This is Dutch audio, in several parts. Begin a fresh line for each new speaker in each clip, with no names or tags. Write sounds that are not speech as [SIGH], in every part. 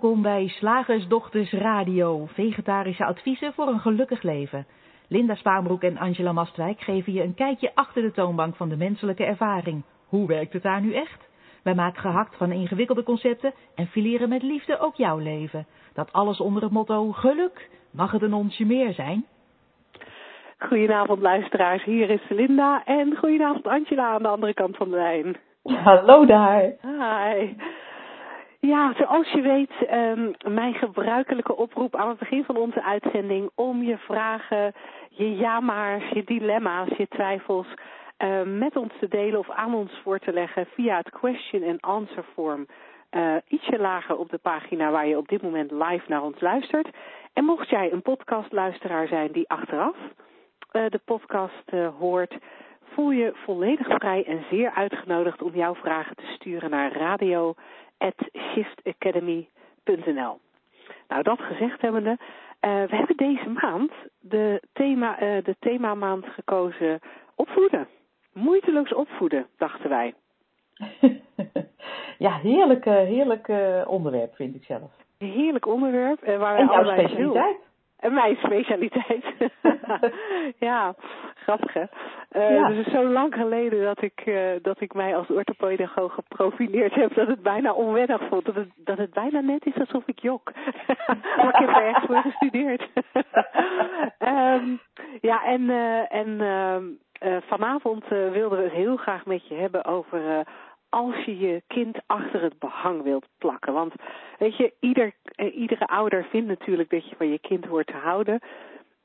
Welkom bij Slagersdochters Radio, vegetarische adviezen voor een gelukkig leven. Linda Spaanbroek en Angela Mastwijk geven je een kijkje achter de toonbank van de menselijke ervaring. Hoe werkt het daar nu echt? Wij maken gehakt van ingewikkelde concepten en fileren met liefde ook jouw leven. Dat alles onder het motto geluk. Mag het een onsje meer zijn?
Goedenavond luisteraars, hier is Linda en goedenavond Angela aan de andere kant van de lijn.
Hallo daar.
Hi. Ja, zoals je weet, um, mijn gebruikelijke oproep aan het begin van onze uitzending om je vragen, je ja-maars, je dilemma's, je twijfels uh, met ons te delen of aan ons voor te leggen via het question and answer form. Uh, ietsje lager op de pagina waar je op dit moment live naar ons luistert. En mocht jij een podcastluisteraar zijn die achteraf uh, de podcast hoort, voel je volledig vrij en zeer uitgenodigd om jouw vragen te sturen naar radio shiftacademy.nl. Nou, dat gezegd hebbende, uh, we hebben deze maand de, thema, uh, de themamaand gekozen opvoeden. Moeiteloos opvoeden, dachten wij. [LAUGHS]
ja, heerlijk, heerlijk uh, onderwerp vind ik zelf.
Heerlijk onderwerp.
Uh,
waar
en jouw specialiteit.
En mijn specialiteit. [LAUGHS] ja, grappig hè. Uh, ja. Het is zo lang geleden dat ik, uh, dat ik mij als orthopedagoog geprofileerd heb dat het bijna onwennig voelt. Dat het, dat het bijna net is alsof ik jok. [LAUGHS] maar ik heb er echt voor gestudeerd. um, [LAUGHS] ja, en, uh, en vanavond wilden we het heel graag met je hebben over als je je kind achter het behang wilt plakken. Want weet je, ieder, eh, iedere ouder vindt natuurlijk dat je van je kind hoort te houden.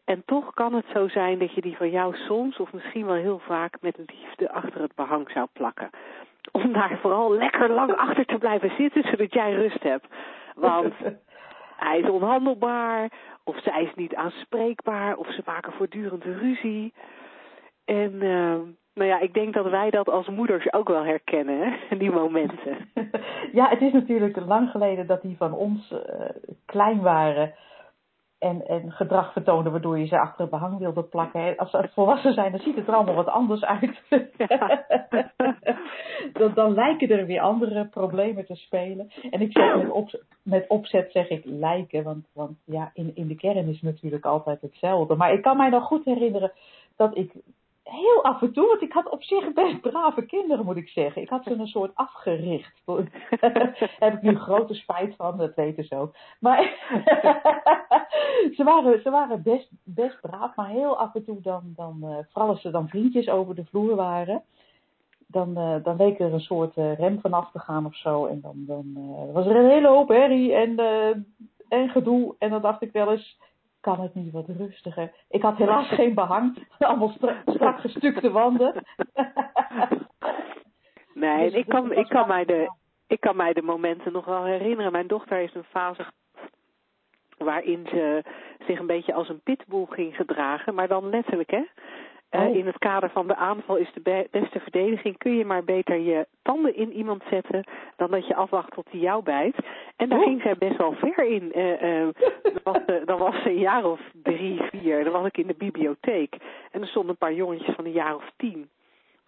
En toch kan het zo zijn dat je die van jou soms, of misschien wel heel vaak, met liefde achter het behang zou plakken. Om daar vooral lekker lang achter te blijven zitten, zodat jij rust hebt. Want [LAUGHS] hij is onhandelbaar, of zij is niet aanspreekbaar, of ze maken voortdurend ruzie. En uh, nou ja, ik denk dat wij dat als moeders ook wel herkennen, hè? [LAUGHS] die momenten. [LAUGHS]
Ja, het is natuurlijk lang geleden dat die van ons uh, klein waren en, en gedrag vertonen waardoor je ze achter het behang wilde plakken. Als ze volwassen zijn, dan ziet het er allemaal wat anders uit. Ja. [LAUGHS] dan, dan lijken er weer andere problemen te spelen. En ik zeg met, op, met opzet zeg ik lijken, want, want ja, in, in de kern is het natuurlijk altijd hetzelfde. Maar ik kan mij nog goed herinneren dat ik heel af en toe, want ik had op zich best brave kinderen, moet ik zeggen. Ik had ze een soort afgericht. Daar [LAUGHS] heb ik nu grote spijt van, dat weten ze ook. Maar [LAUGHS] ze, waren, ze waren best, best braaf, maar heel af en toe dan, dan uh, vooral als ze dan vriendjes over de vloer waren, dan, uh, dan leek er een soort uh, rem vanaf te gaan of zo. En dan, dan was er een hele hoop herrie en, en gedoe. En dan dacht ik wel eens, kan het niet wat rustiger? Ik had helaas [LAUGHS] geen behang. Allemaal strak, strak gestukte wanden. [LAUGHS]
nee, dus, ik, kan, ik, kan mij de, ik kan mij de momenten nog wel herinneren. Mijn dochter heeft een fase waarin ze zich een beetje als een pitbull ging gedragen. Maar dan letterlijk, hè? Uh, in het kader van de aanval is de be beste verdediging. Kun je maar beter je tanden in iemand zetten dan dat je afwacht tot hij jou bijt. En daar oh. ging zij best wel ver in. Uh, uh, was, dan was ze een jaar of drie, vier. Dan was ik in de bibliotheek. En er stonden een paar jongetjes van een jaar of tien.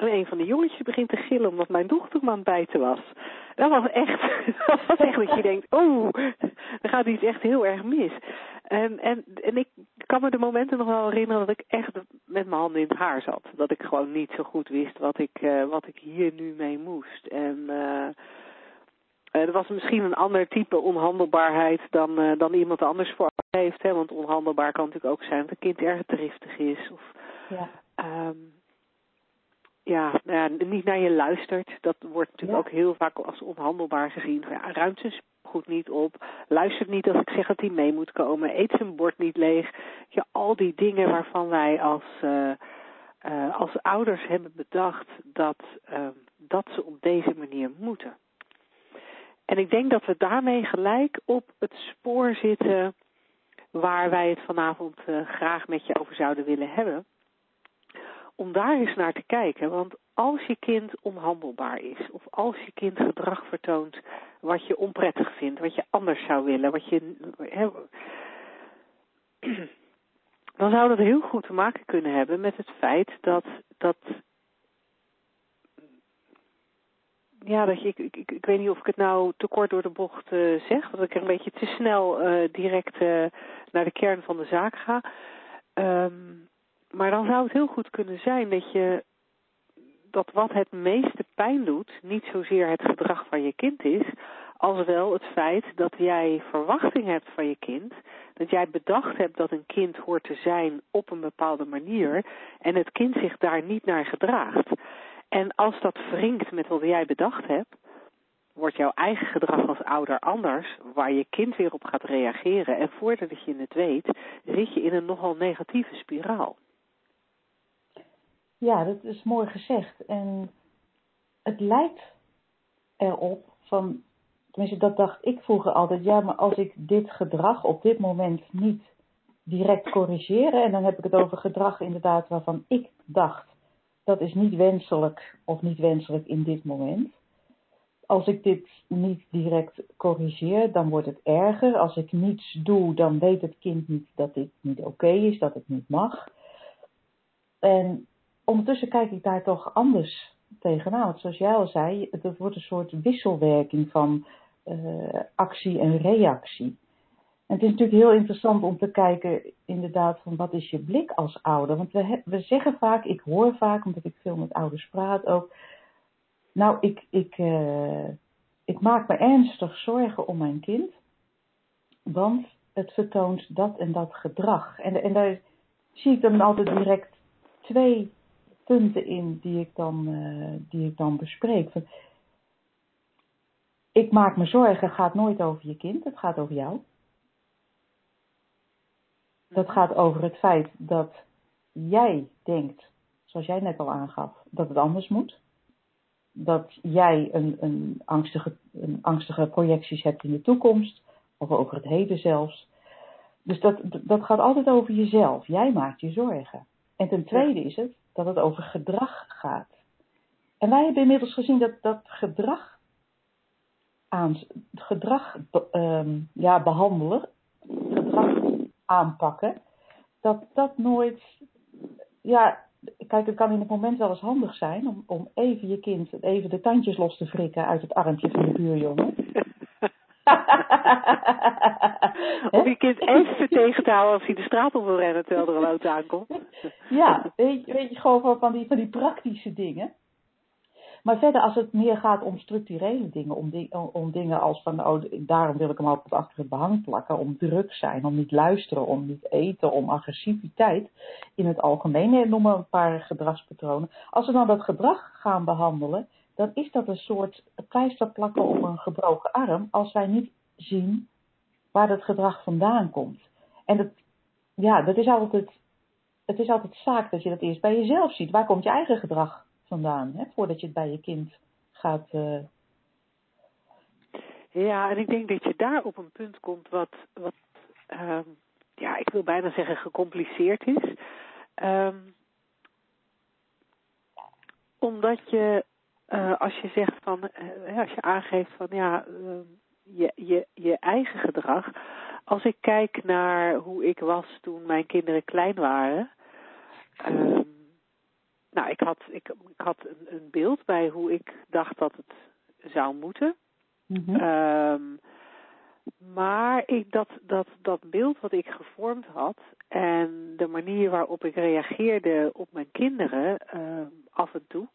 En een van de jongetjes begint te gillen omdat mijn dochter me aan het bijten was. Dat was echt, [LAUGHS] dat was echt dat je denkt, oh, er gaat iets echt heel erg mis. En, en, en ik kan me de momenten nog wel herinneren dat ik echt met mijn handen in het haar zat. Dat ik gewoon niet zo goed wist wat ik, uh, wat ik hier nu mee moest. En uh, er was misschien een ander type onhandelbaarheid dan, uh, dan iemand anders voor heeft. Hè? Want onhandelbaar kan natuurlijk ook zijn dat een kind erg driftig is. Of, ja. Um, ja, nou ja, niet naar je luistert. Dat wordt natuurlijk ook heel vaak als onhandelbaar gezien. Ja, ruimt zijn goed niet op. Luistert niet als ik zeg dat hij mee moet komen. Eet zijn bord niet leeg. Ja, al die dingen waarvan wij als, uh, als ouders hebben bedacht dat, uh, dat ze op deze manier moeten. En ik denk dat we daarmee gelijk op het spoor zitten waar wij het vanavond graag met je over zouden willen hebben om daar eens naar te kijken. Want als je kind onhandelbaar is, of als je kind gedrag vertoont wat je onprettig vindt, wat je anders zou willen, wat je. [CLEARS THROAT] dan zou dat heel goed te maken kunnen hebben met het feit dat, dat ja, dat je, ik, ik, ik weet niet of ik het nou te kort door de bocht uh, zeg, dat ik er een beetje te snel uh, direct uh, naar de kern van de zaak ga. Um, maar dan zou het heel goed kunnen zijn dat je dat wat het meeste pijn doet, niet zozeer het gedrag van je kind is, als wel het feit dat jij verwachting hebt van je kind, dat jij bedacht hebt dat een kind hoort te zijn op een bepaalde manier en het kind zich daar niet naar gedraagt. En als dat wringt met wat jij bedacht hebt, wordt jouw eigen gedrag als ouder anders, waar je kind weer op gaat reageren. En voordat je het weet, zit je in een nogal negatieve spiraal.
Ja, dat is mooi gezegd. En het lijkt erop van, tenminste dat dacht ik vroeger altijd, ja, maar als ik dit gedrag op dit moment niet direct corrigeer, en dan heb ik het over gedrag inderdaad waarvan ik dacht, dat is niet wenselijk of niet wenselijk in dit moment. Als ik dit niet direct corrigeer, dan wordt het erger. Als ik niets doe, dan weet het kind niet dat dit niet oké is, dat het niet mag. En ondertussen kijk ik daar toch anders tegenaan. Want zoals jij al zei, het wordt een soort wisselwerking van uh, actie en reactie. En het is natuurlijk heel interessant om te kijken, inderdaad, van wat is je blik als ouder? Want we, we zeggen vaak, ik hoor vaak, omdat ik veel met ouders praat ook. Nou, ik, ik, uh, ik maak me ernstig zorgen om mijn kind, want het vertoont dat en dat gedrag. En, en daar zie ik dan altijd direct twee punten in die ik dan, uh, die ik dan bespreek. Ik maak me zorgen gaat nooit over je kind, het gaat over jou. Dat gaat over het feit dat jij denkt, zoals jij net al aangaf, dat het anders moet. Dat jij een, een, angstige, een angstige projecties hebt in de toekomst, of over het heden zelfs. Dus dat, dat gaat altijd over jezelf. Jij maakt je zorgen. En ten tweede is het dat het over gedrag gaat. En wij hebben inmiddels gezien dat dat gedrag, aan, gedrag um, ja, behandelen, gedrag aanpakken, dat dat nooit, ja, kijk, het kan in het moment wel eens handig zijn om, om even je kind, even de tandjes los te frikken uit het armpje van de buurjongen.
Om je kind even te houden als hij de straat op wil rennen terwijl er een auto aankomt.
ja, weet je, weet je gewoon van die, van die praktische dingen. Maar verder, als het meer gaat om structurele dingen, om, om dingen als van, oh, daarom wil ik hem altijd achter het behang plakken, om druk zijn, om niet luisteren, om niet eten, om agressiviteit in het algemeen, noem maar een paar gedragspatronen. Als we dan dat gedrag gaan behandelen, dan is dat een soort pleister plakken op een gebroken arm, als wij niet zien waar dat gedrag vandaan komt. En dat, ja, dat is altijd, het is altijd zaak dat je dat eerst bij jezelf ziet. Waar komt je eigen gedrag vandaan, hè, voordat je het bij je kind gaat. Uh...
Ja, en ik denk dat je daar op een punt komt wat, wat uh, ja, ik wil bijna zeggen gecompliceerd is. Um, omdat je, uh, als je zegt van, uh, als je aangeeft van ja, ehm, je, je, je eigen gedrag. Als ik kijk naar hoe ik was toen mijn kinderen klein waren. Um, nou, ik had, ik, ik had een, een, beeld bij hoe ik dacht dat het zou moeten. Mm um, maar ik, dat, dat, dat beeld wat ik gevormd had en de manier waarop ik reageerde op mijn kinderen af en toe,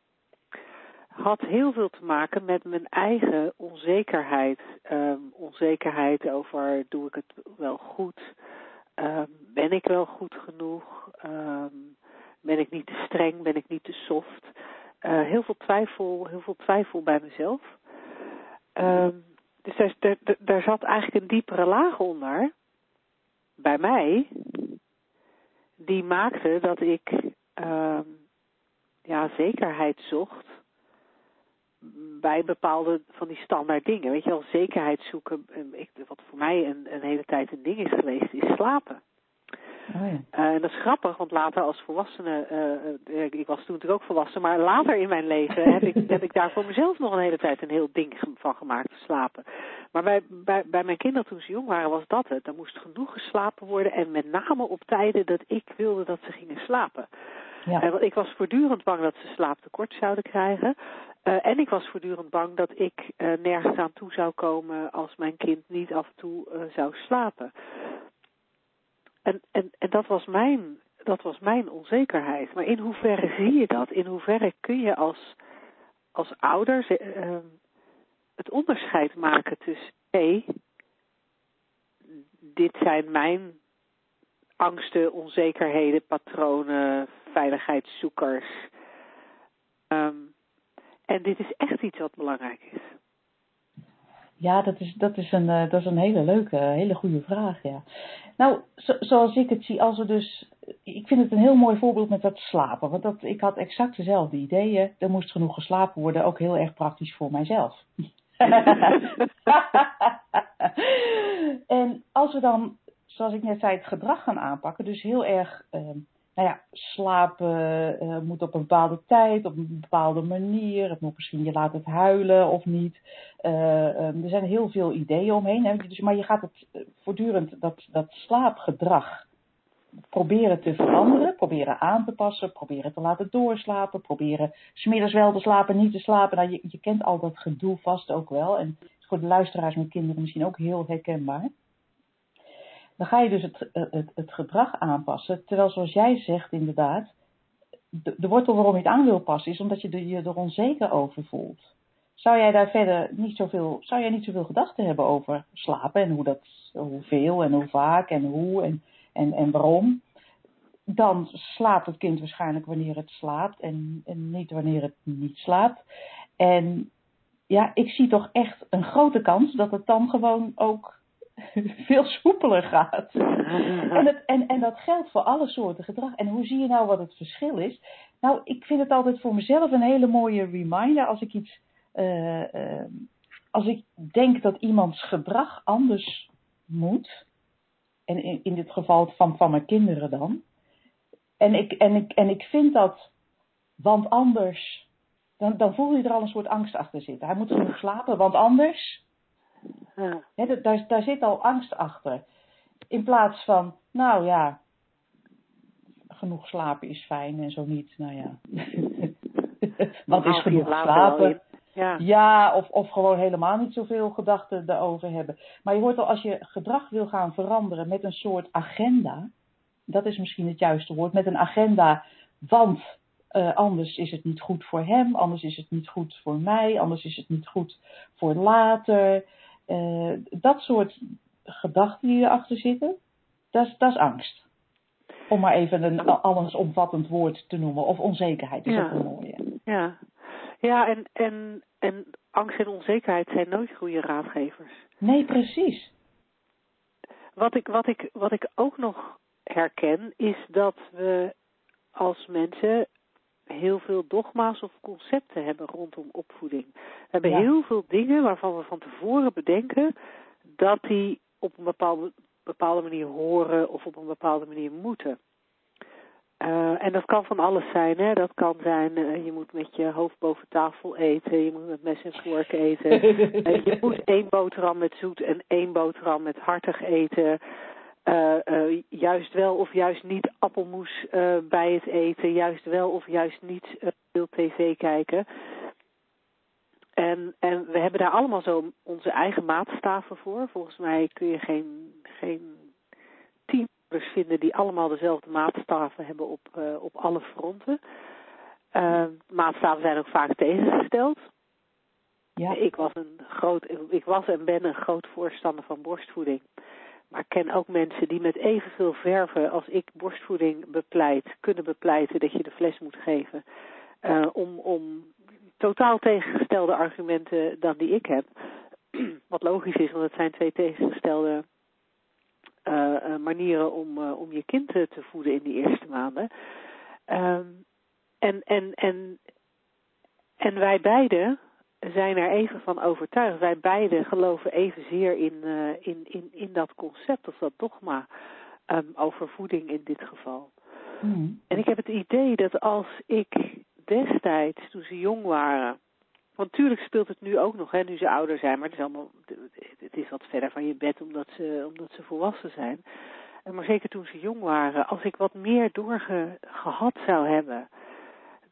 had heel veel te maken met mijn eigen onzekerheid. Um, onzekerheid over doe ik het wel goed? Um, ben ik wel goed genoeg? Um, ben ik niet te streng? Ben ik niet te soft? Uh, heel veel twijfel, heel veel twijfel bij mezelf. Dus daar, daar, daar zat eigenlijk een diepere laag onder, bij mij, die maakte dat ik ja, zekerheid zocht bij bepaalde van die standaard dingen. Weet je wel, zekerheid zoeken. Ik, wat voor mij een, een hele tijd een ding is geweest, is slapen. Oh ja. uh, en dat is grappig, want later als volwassene, uh, ik was toen natuurlijk ook volwassen, maar later in mijn leven heb ik, heb ik daar voor mezelf nog een hele tijd een heel ding van gemaakt, slapen. Maar bij, bij, bij mijn kinderen toen ze jong waren was dat het. Er moest genoeg geslapen worden en met name op tijden dat ik wilde dat ze gingen slapen. Ja. want ik was voortdurend bang dat ze slaaptekort zouden krijgen. Uh, en ik was voortdurend bang dat ik uh, nergens aan toe zou komen als mijn kind niet af en toe zou slapen. En, en, en dat, was mijn, dat was mijn onzekerheid. Maar in hoeverre zie je dat? In hoeverre kun je als, als ouder het onderscheid maken tussen hé, dit zijn mijn angsten, onzekerheden, patronen, veiligheidszoekers. Um, en dit is echt iets wat belangrijk is.
Ja, dat is, dat is, een, uh, dat is een hele leuke, hele goede vraag. Ja. Nou, zo, zoals ik het zie, als we dus. Ik vind het een heel mooi voorbeeld met dat slapen. Want dat, ik had exact dezelfde ideeën. Er moest genoeg geslapen worden, ook heel erg praktisch voor mijzelf. [LAUGHS] [LAUGHS] en als we dan, zoals ik net zei, het gedrag gaan aanpakken, dus heel erg, uh, nou ja, slapen uh, moet op een bepaalde tijd, op een bepaalde manier. Het moet misschien, je laat het huilen of niet. Uh, er zijn heel veel ideeën omheen. Hè? Dus, maar je gaat het voortdurend, dat, dat slaapgedrag, proberen te veranderen, proberen aan te passen, proberen te laten doorslapen, proberen smiddags wel te slapen, niet te slapen. Nou, je, je kent al dat gedoe vast ook wel. En voor de luisteraars met kinderen misschien ook heel herkenbaar. Dan ga je dus het, het, het gedrag aanpassen. Terwijl zoals jij zegt inderdaad, de, de wortel waarom je het aan wil passen is omdat je je er onzeker over voelt. Zou jij daar verder niet zoveel, zou jij niet zoveel gedachten hebben over slapen en hoe dat, hoeveel en hoe vaak en hoe en en, en waarom, dan slaapt het kind waarschijnlijk wanneer het slaapt en, en niet wanneer het niet slaapt. En ja, ik zie toch echt een grote kans dat het dan gewoon ook [LAUGHS] veel soepeler gaat. En, het, en, en dat geldt voor alle soorten gedrag. En hoe zie je nou wat het verschil is? Nou, ik vind het altijd voor mezelf een hele mooie reminder als ik iets. Uh, uh, als ik denk dat iemands gedrag anders moet, en in, in dit geval van, van mijn kinderen dan. En ik, en, ik, en ik vind dat, want anders, dan, dan voel je er al een soort angst achter zitten. Hij moet genoeg slapen, want anders, ja. daar, daar zit al angst achter. In plaats van, nou ja, genoeg slapen is fijn en zo niet, nou ja. [LAUGHS] Wat is genoeg slapen? Ja, ja of, of gewoon helemaal niet zoveel gedachten erover hebben. Maar je hoort al, als je gedrag wil gaan veranderen met een soort agenda, dat is misschien het juiste woord, met een agenda, want uh, anders is het niet goed voor hem, anders is het niet goed voor mij, anders is het niet goed voor later. Uh, dat soort gedachten die erachter zitten, dat is, angst. Om maar even een allesomvattend woord te noemen. Of onzekerheid is ja. ook een mooie.
Ja, ja, en, en, en angst en onzekerheid zijn nooit goede raadgevers.
Nee, precies.
Wat ik, wat ik, wat ik ook nog herken, is dat we als mensen heel veel dogma's of concepten hebben rondom opvoeding. We hebben heel veel dingen waarvan we van tevoren bedenken dat die op een bepaalde, bepaalde manier horen of op een bepaalde manier moeten. Uh, en dat kan van alles zijn, hè. Dat kan zijn, uh, je moet met je hoofd boven tafel eten, je moet met mes en vork eten. uh, [LAUGHS] je moet één boterham met zoet en één boterham met hartig eten. Juist wel of juist niet appelmoes bij het eten, juist wel of juist niet veel tv kijken. En, en we hebben daar allemaal zo onze eigen maatstaven voor. Volgens mij kun je geen, geen vinden die allemaal dezelfde maatstaven hebben op, uh, op alle fronten. Uh, maatstaven zijn ook vaak tegengesteld. Ja. Ik was een groot, ik was en ben een groot voorstander van borstvoeding. Maar ik ken ook mensen die met evenveel verven als ik borstvoeding bepleit, kunnen bepleiten dat je de fles moet geven. Uh, om, om totaal tegengestelde argumenten dan die ik heb. [CLEARS THROAT] Wat logisch is, want het zijn twee tegengestelde uh, manieren om, om je kind te, voeden in die eerste maanden. Um, en, en, en, en wij beiden zijn er even van overtuigd. Wij beiden geloven evenzeer in, uh, in, in, in dat concept of dat dogma um, over voeding in dit geval. Mm. En ik heb het idee dat als ik destijds, toen ze jong waren, want natuurlijk speelt het nu ook nog, hè, nu ze ouder zijn, maar het is allemaal, het is wat verder van je bed omdat ze, omdat ze volwassen zijn. maar zeker toen ze jong waren, als ik wat meer doorgehad zou hebben,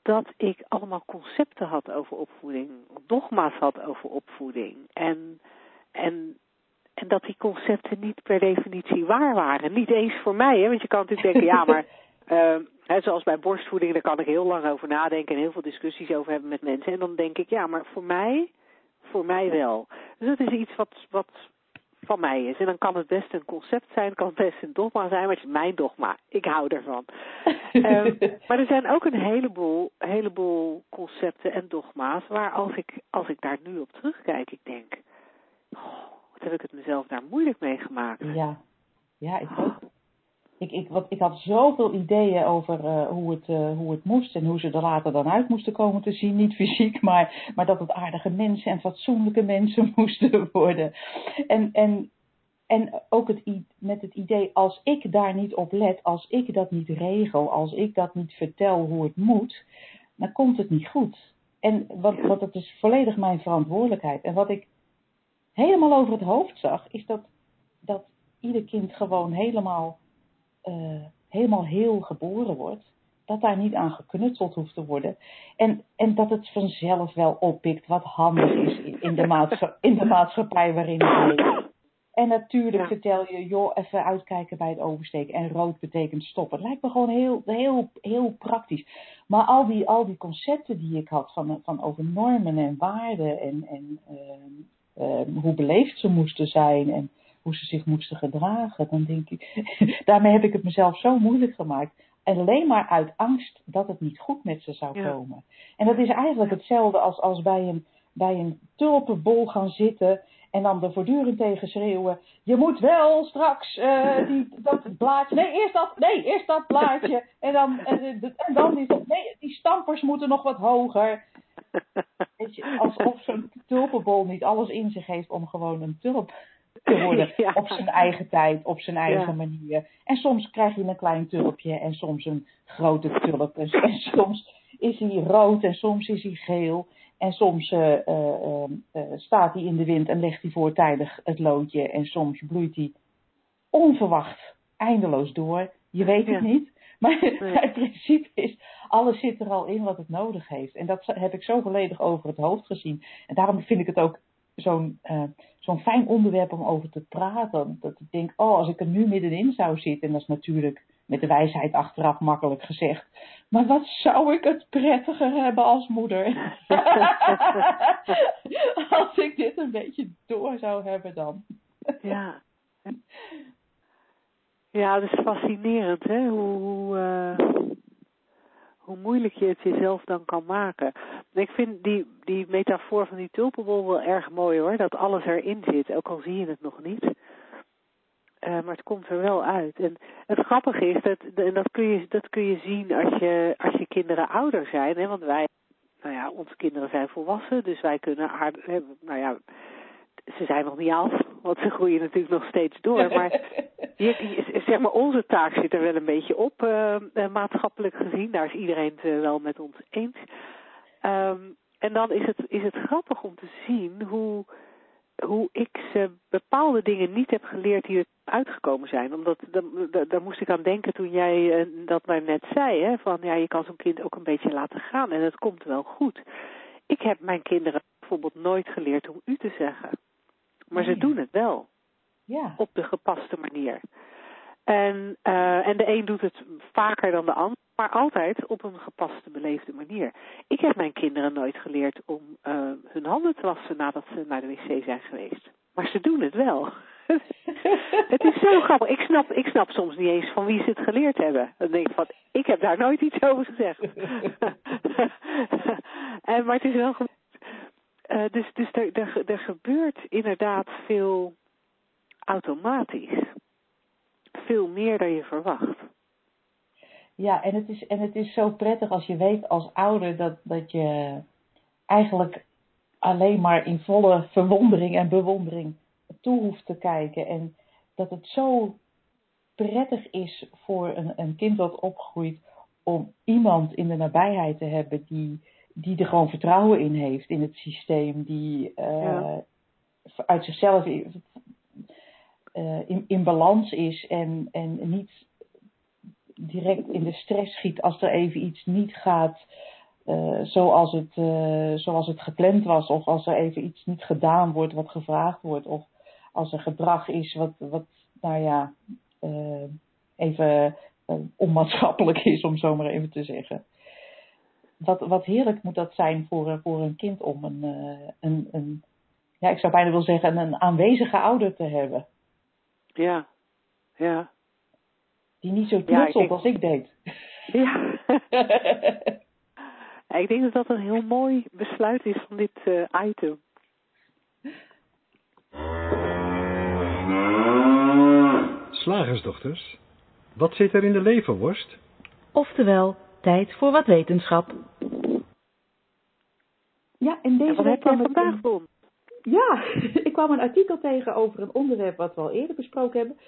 dat ik allemaal concepten had over opvoeding, dogma's had over opvoeding. En, en, en dat die concepten niet per definitie waar waren. Niet eens voor mij, hè? want je kan natuurlijk denken, ja, maar uh, [LAUGHS] hè, zoals bij borstvoeding, daar kan ik heel lang over nadenken en heel veel discussies over hebben met mensen. En dan denk ik, ja, maar voor mij, voor mij wel. Dus dat is iets wat, wat van mij is. En dan kan het best een concept zijn, kan het best een dogma zijn, maar het is mijn dogma. Ik hou ervan. um, [LAUGHS] maar er zijn ook een heleboel, heleboel concepten en dogma's waar als ik, als ik daar nu op terugkijk, ik denk, oh, wat heb ik het mezelf daar moeilijk mee gemaakt.
Ja, ja ik ook. Ik, wat, ik had zoveel ideeën over uh, hoe, het, uh, hoe het moest en hoe ze er later dan uit moesten komen te zien. Niet fysiek, maar, maar dat het aardige mensen en fatsoenlijke mensen [LAUGHS] moesten worden. En, en, en ook het, met het idee, als ik daar niet op let, als ik dat niet regel, als ik dat niet vertel hoe het moet, dan komt het niet goed. En wat, wat het is volledig mijn verantwoordelijkheid. En wat ik helemaal over het hoofd zag, is dat, dat ieder kind gewoon helemaal uh, helemaal heel geboren wordt, dat daar niet aan geknutseld hoeft te worden. En, en dat het vanzelf wel oppikt wat handig is in de, maatschappij, in de maatschappij waarin het leeft. En natuurlijk ja. vertel je, joh, even uitkijken bij het oversteken. En rood betekent stoppen. Het lijkt me gewoon heel, heel, heel praktisch. Maar al die, al die concepten die ik had van, van over normen en waarden en, en uh, uh, hoe beleefd ze moesten zijn en hoe ze zich moesten gedragen, dan denk ik, [LAUGHS] daarmee heb ik het mezelf zo moeilijk gemaakt. En alleen maar uit angst dat het niet goed met ze zou
Ja.
komen. En dat is eigenlijk hetzelfde als, als bij een, bij een tulpenbol gaan zitten en dan er voortdurend tegen schreeuwen. Je moet wel straks eh, [LAUGHS] die, dat blaadje. Nee, eerst dat, nee, eerst dat blaadje. En dan, en, en dan is het. Nee, die stampers moeten nog wat hoger. Weet je, alsof zo'n tulpenbol niet alles in zich heeft om gewoon een tulp te worden. [LAUGHS]
Ja.
Op zijn eigen tijd, op zijn eigen
Ja.
manier. En soms krijg je een klein tulpje en soms een grote tulp. En, en soms is hij rood en soms is hij geel. En soms eh, eh, eh, staat hij in de wind en legt hij voortijdig het loodje. En soms bloeit hij onverwacht eindeloos door. Je weet het
Ja.
niet. Maar [LAUGHS] het principe is, alles zit er al in wat het nodig heeft. En dat heb ik zo volledig over het hoofd gezien. En daarom vind ik het ook zo'n eh, zo'n fijn onderwerp om over te praten. Dat ik denk, oh, als ik er nu middenin zou zitten, en dat is natuurlijk met de wijsheid achteraf makkelijk gezegd. Maar wat zou ik het prettiger hebben als moeder? [LAUGHS] als ik dit een beetje door zou hebben dan.
Ja. Ja, dat is fascinerend, hè? Hoe, hoe, eh, hoe moeilijk je het jezelf dan kan maken. En Ik vind die, die metafoor van die tulpenbol wel erg mooi hoor, dat alles erin zit, ook al zie je het nog niet. Eh, maar het komt er wel uit. En het grappige is, dat, en dat, kun je, dat kun je zien als je, als je kinderen ouder zijn. Hè? Want wij, nou ja, onze kinderen zijn volwassen, dus wij kunnen hè, nou ja, ze zijn nog niet af, want ze groeien natuurlijk nog steeds door. Maar je, zeg maar, onze taak zit er wel een beetje op, eh, maatschappelijk gezien. Daar is iedereen het eh, wel met ons eens. Ehm, en dan is het, is het grappig om te zien hoe, hoe ik ze bepaalde dingen niet heb geleerd die er uitgekomen zijn. Omdat, daar, moest ik aan denken toen jij dat maar net zei. Hè, van ja, je kan zo'n kind ook een beetje laten gaan en het komt wel goed. Ik heb mijn kinderen bijvoorbeeld nooit geleerd om u te zeggen. Maar ze
Nee.
doen het wel
ja.
op de gepaste manier. En, eh, en de een doet het vaker dan de ander, maar altijd op een gepaste, beleefde manier. Ik heb mijn kinderen nooit geleerd om eh, hun handen te wassen nadat ze naar de wc zijn geweest. Maar ze doen het wel. [LAUGHS] het is zo grappig. Ik snap, ik snap soms niet eens van wie ze het geleerd hebben. Dan denk ik van, ik heb daar nooit iets over gezegd. [LAUGHS] [LAUGHS] en, maar het is wel eh, dus dus er, er, er gebeurt inderdaad veel automatisch. Veel meer dan je verwacht.
Ja, en het, is, en het is zo prettig als je weet als ouder dat, dat je eigenlijk alleen maar in volle verwondering en bewondering toe hoeft te kijken. En dat het zo prettig is voor een, een kind dat opgroeit om iemand in de nabijheid te hebben die, die er gewoon vertrouwen in heeft in het systeem, die eh,
Ja.
uit zichzelf uh, in, in balans is en, en niet direct in de stress schiet als er even iets niet gaat uh, zoals, het, uh, zoals het gepland was. Of als er even iets niet gedaan wordt wat gevraagd wordt. Of als er gedrag is wat, wat nou ja, even onmaatschappelijk is, om zo maar even te zeggen. Wat, wat heerlijk moet dat zijn voor, voor een kind om een, een, een, ja, ik zou bijna willen zeggen, een aanwezige ouder te hebben.
Ja, ja.
Die niet zo trots ja, op als ik deed. [LAUGHS]
Ja. ik denk dat dat een heel mooi besluit is van dit uh, item.
Slagersdochters, wat zit er in de leverworst?
Oftewel, tijd voor wat wetenschap.
Ja, in deze
week kwam ik vandaag een...
Ja, [LAUGHS] ik kwam een artikel tegen over een onderwerp wat we al eerder besproken hebben.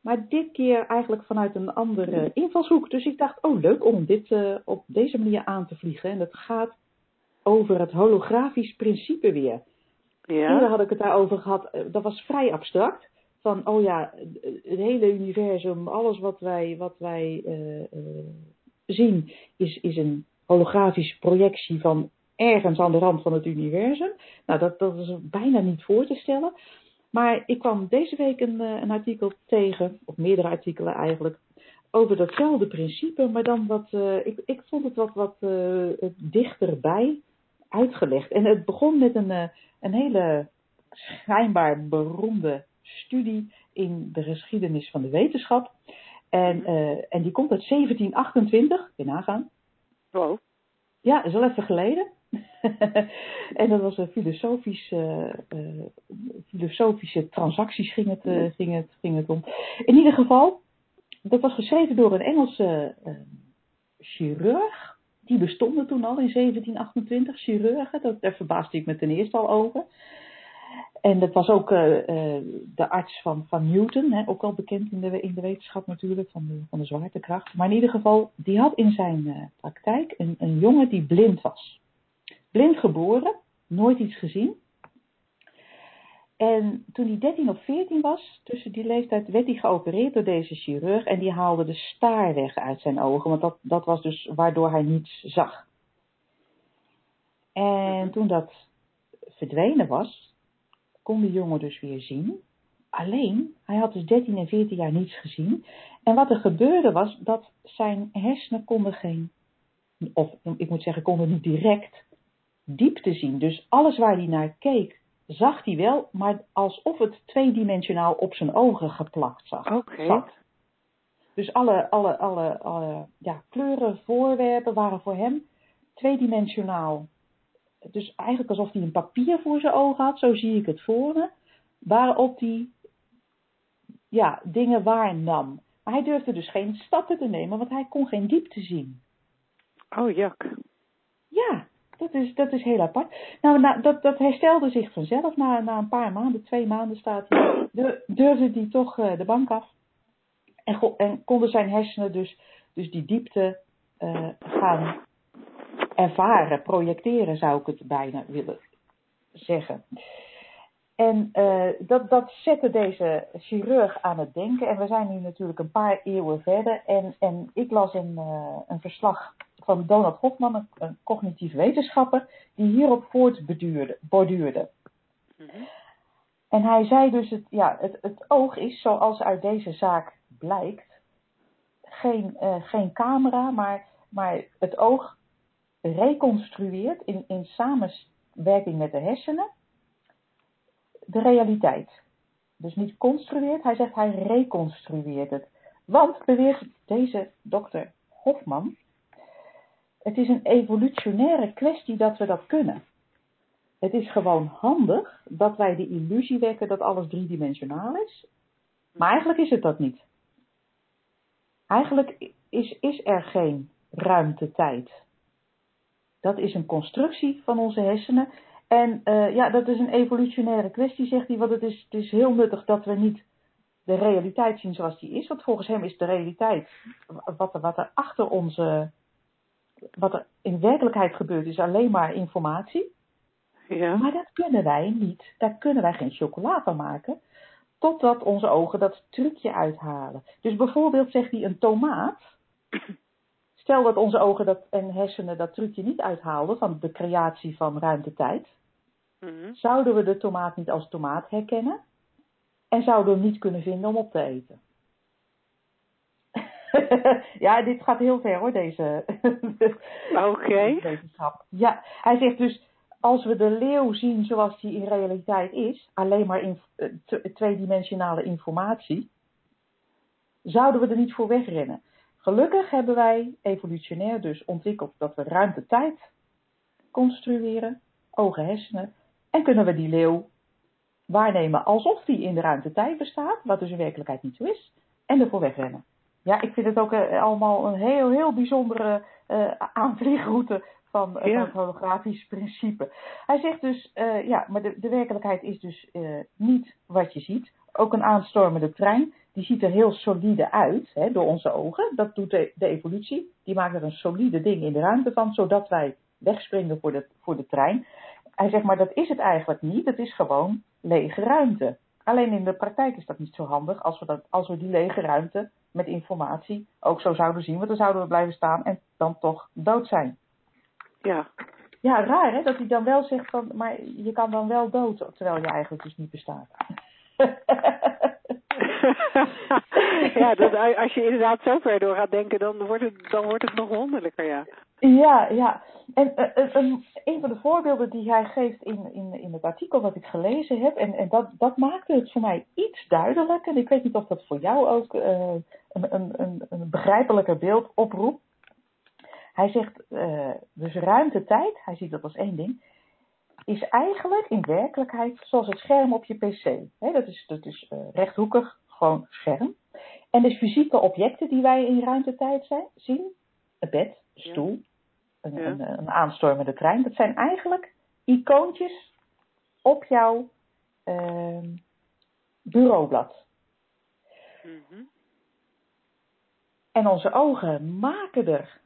Maar dit keer eigenlijk vanuit een andere invalshoek. Dus ik dacht, oh leuk om dit uh, op deze manier aan te vliegen. En dat gaat over het holografisch principe weer.
Ja.
Eerder had ik het daarover gehad, uh, dat was vrij abstract. Van, oh ja, het hele universum, alles wat wij, wat wij uh, zien, is, is een holografische projectie van ergens aan de rand van het universum. Nou, dat, dat is bijna niet voor te stellen. Maar ik kwam deze week een, een artikel tegen, of meerdere artikelen eigenlijk, over datzelfde principe, maar dan wat, uh, ik, ik vond het wat, wat uh, dichterbij uitgelegd. En het begon met een, een hele schijnbaar beroemde studie in de geschiedenis van de wetenschap. En, en die komt uit 1728, je nagaan.
Wow.
Ja, dat is wel even geleden. [LAUGHS] en dat was een filosofische, uh, filosofische transacties ging het, uh, ging, het, ging het om. In ieder geval, dat was geschreven door een Engelse chirurg. Die bestonden toen al in 1728, chirurgen. Dat, daar verbaasde ik me ten eerste al over. En dat was ook de arts van, van Newton, hè, ook al bekend in de, in de wetenschap natuurlijk, van de, van de zwaartekracht. Maar in ieder geval, die had in zijn praktijk een, een jongen die blind was. Blind geboren, nooit iets gezien. En toen hij 13 of 14 was, tussen die leeftijd, werd hij geopereerd door deze chirurg en die haalde de staar weg uit zijn ogen, want dat, dat was dus waardoor hij niets zag. En toen dat verdwenen was, kon de jongen dus weer zien. Alleen, hij had dus 13 en 14 jaar niets gezien. En wat er gebeurde was dat zijn hersenen konden geen, of ik moet zeggen, konden niet direct diepte zien. Dus alles waar hij naar keek, zag hij wel, maar alsof het tweedimensionaal op zijn ogen geplakt zag.
Okay.
Dus alle, alle, alle, alle ja, kleuren, voorwerpen waren voor hem tweedimensionaal. Dus eigenlijk alsof hij een papier voor zijn ogen had, zo zie ik het voor me, waarop hij ja, dingen waarnam. Maar hij durfde dus geen stappen te nemen, want hij kon geen diepte zien.
Oh, jak.
Ja, dat is, dat is heel apart. Nou, dat, dat herstelde zich vanzelf. Na, na een paar maanden, twee maanden staat hij, durfde hij toch uh, de bank af. En, en konden zijn hersenen dus, dus die diepte uh, gaan ervaren, projecteren zou ik het bijna willen zeggen. En uh, dat, dat zette deze chirurg aan het denken. En we zijn nu natuurlijk een paar eeuwen verder. En, en ik las een, een verslag van Donald Hofman, een, cognitief wetenschapper, die hierop voortborduurde. Mm -hmm. En hij zei dus, het, ja, het, het oog is, zoals uit deze zaak blijkt, geen, uh, geen camera, maar, maar het oog reconstrueert in, in samenwerking met de hersenen de realiteit. Dus niet construeert, hij zegt hij reconstrueert het. Want, beweert deze dokter Hofman, het is een evolutionaire kwestie dat we dat kunnen. Het is gewoon handig dat wij de illusie wekken dat alles driedimensionaal is. Maar eigenlijk is het dat niet. Eigenlijk is, is er geen ruimte-tijd. Dat is een constructie van onze hersenen. En uh, ja, dat is een evolutionaire kwestie, zegt hij. Want het is, het is heel nuttig dat we niet de realiteit zien zoals die is. Want volgens hem is de realiteit wat er, wat er achter onze wat er in werkelijkheid gebeurt is alleen maar informatie.
Ja.
Maar dat kunnen wij niet. Daar kunnen wij geen chocola van maken. Totdat onze ogen dat trucje uithalen. Dus bijvoorbeeld zegt hij een tomaat. Stel dat onze ogen dat, en hersenen dat trucje niet uithaalden van de creatie van ruimte-tijd.
Mhm.
Zouden we de tomaat niet als tomaat herkennen? En zouden we hem niet kunnen vinden om op te eten? [LAUGHS] ja, dit gaat heel ver hoor, [LAUGHS] deze wetenschap. Ja, hij zegt dus, als we de leeuw zien zoals die in realiteit is, alleen maar in eh, t- tweedimensionale informatie, zouden we er niet voor wegrennen. Gelukkig hebben wij evolutionair dus ontwikkeld dat we ruimte-tijd construeren, ogen, hersenen, en kunnen we die leeuw waarnemen alsof die in de ruimte-tijd bestaat, wat dus in werkelijkheid niet zo is, en ervoor wegrennen. Ja, ik vind het ook eh, allemaal een heel, heel bijzondere eh, aanvliegroute van, eh,
Ja.
van het holografisch principe. Hij zegt dus, ja, maar de, de werkelijkheid is dus niet wat je ziet. Ook een aanstormende trein, die ziet er heel solide uit hè, door onze ogen. Dat doet de, de evolutie. Die maakt er een solide ding in de ruimte van, zodat wij wegspringen voor de, voor de trein. Hij zegt, maar dat is het eigenlijk niet. Het is gewoon lege ruimte. Alleen in de praktijk is dat niet zo handig als we, dat, als we die lege ruimte met informatie ook zo zouden zien. Want dan zouden we blijven staan en dan toch dood zijn.
Ja.
Ja, raar hè, dat hij dan wel zegt van, maar je kan dan wel dood, terwijl je eigenlijk dus niet bestaat. [LAUGHS] [LAUGHS]
ja, dat, als je inderdaad zo ver door gaat denken, dan wordt het, dan wordt het nog wonderlijker, ja.
Ja, ja. En eh, eh, een, van de voorbeelden die hij geeft in, in, in het artikel wat ik gelezen heb, en, en dat, dat maakte het voor mij iets duidelijker. En ik weet niet of dat voor jou ook eh, een, een, een, begrijpelijker beeld oproept. Hij zegt, eh, dus ruimte-tijd, hij ziet dat als één ding, is eigenlijk in werkelijkheid zoals het scherm op je pc. Hè, dat is, dat is eh, rechthoekig, gewoon scherm. En de fysieke objecten die wij in ruimte-tijd zijn, zien, een bed, een stoel, een,
Ja.
een, een aanstormende trein, dat zijn eigenlijk icoontjes op jouw ehm, bureaublad.
Mhm.
En onze ogen maken er,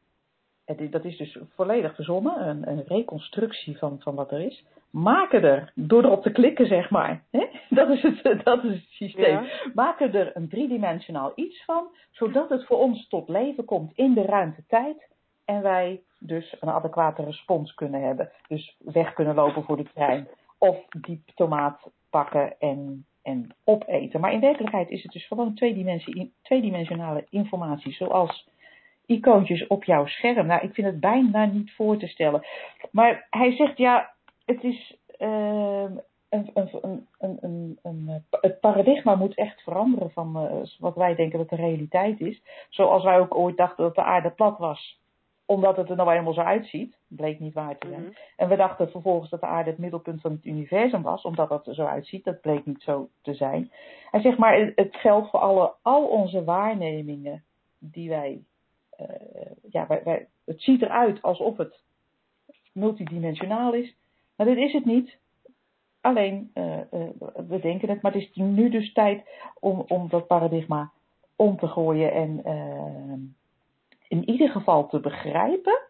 dat is dus volledig verzonnen, een, een reconstructie van, van wat er is, maken er, door erop te klikken zeg maar, hè? [LAUGHS] Dat, is het, dat is het systeem,
Ja.
maken er een driedimensionaal iets van, zodat het voor ons tot leven komt in de ruimte-tijd en wij dus een adequate respons kunnen hebben. Dus weg kunnen lopen voor de trein of die tomaat pakken en, en opeten. Maar in werkelijkheid is het dus gewoon tweedimensionale informatie, zoals icoontjes op jouw scherm. Nou, ik vind het bijna niet voor te stellen. Maar hij zegt ja, het is ehm, een, een, een, een, het paradigma moet echt veranderen van eh, wat wij denken dat de realiteit is. Zoals wij ook ooit dachten dat de aarde plat was omdat het er nou eenmaal zo uitziet, bleek niet waar te zijn.
Mhm.
En we dachten vervolgens dat de aarde het middelpunt van het universum was, omdat dat er zo uitziet. Dat bleek niet zo te zijn. Hij zegt maar, het- geldt voor alle, al onze waarnemingen die wij, ja, wij, wij, het ziet eruit alsof het multidimensionaal is. Maar dat is het niet. Alleen, eh, eh, we denken het, maar het is nu dus tijd om, om dat paradigma om te gooien en eh, in ieder geval te begrijpen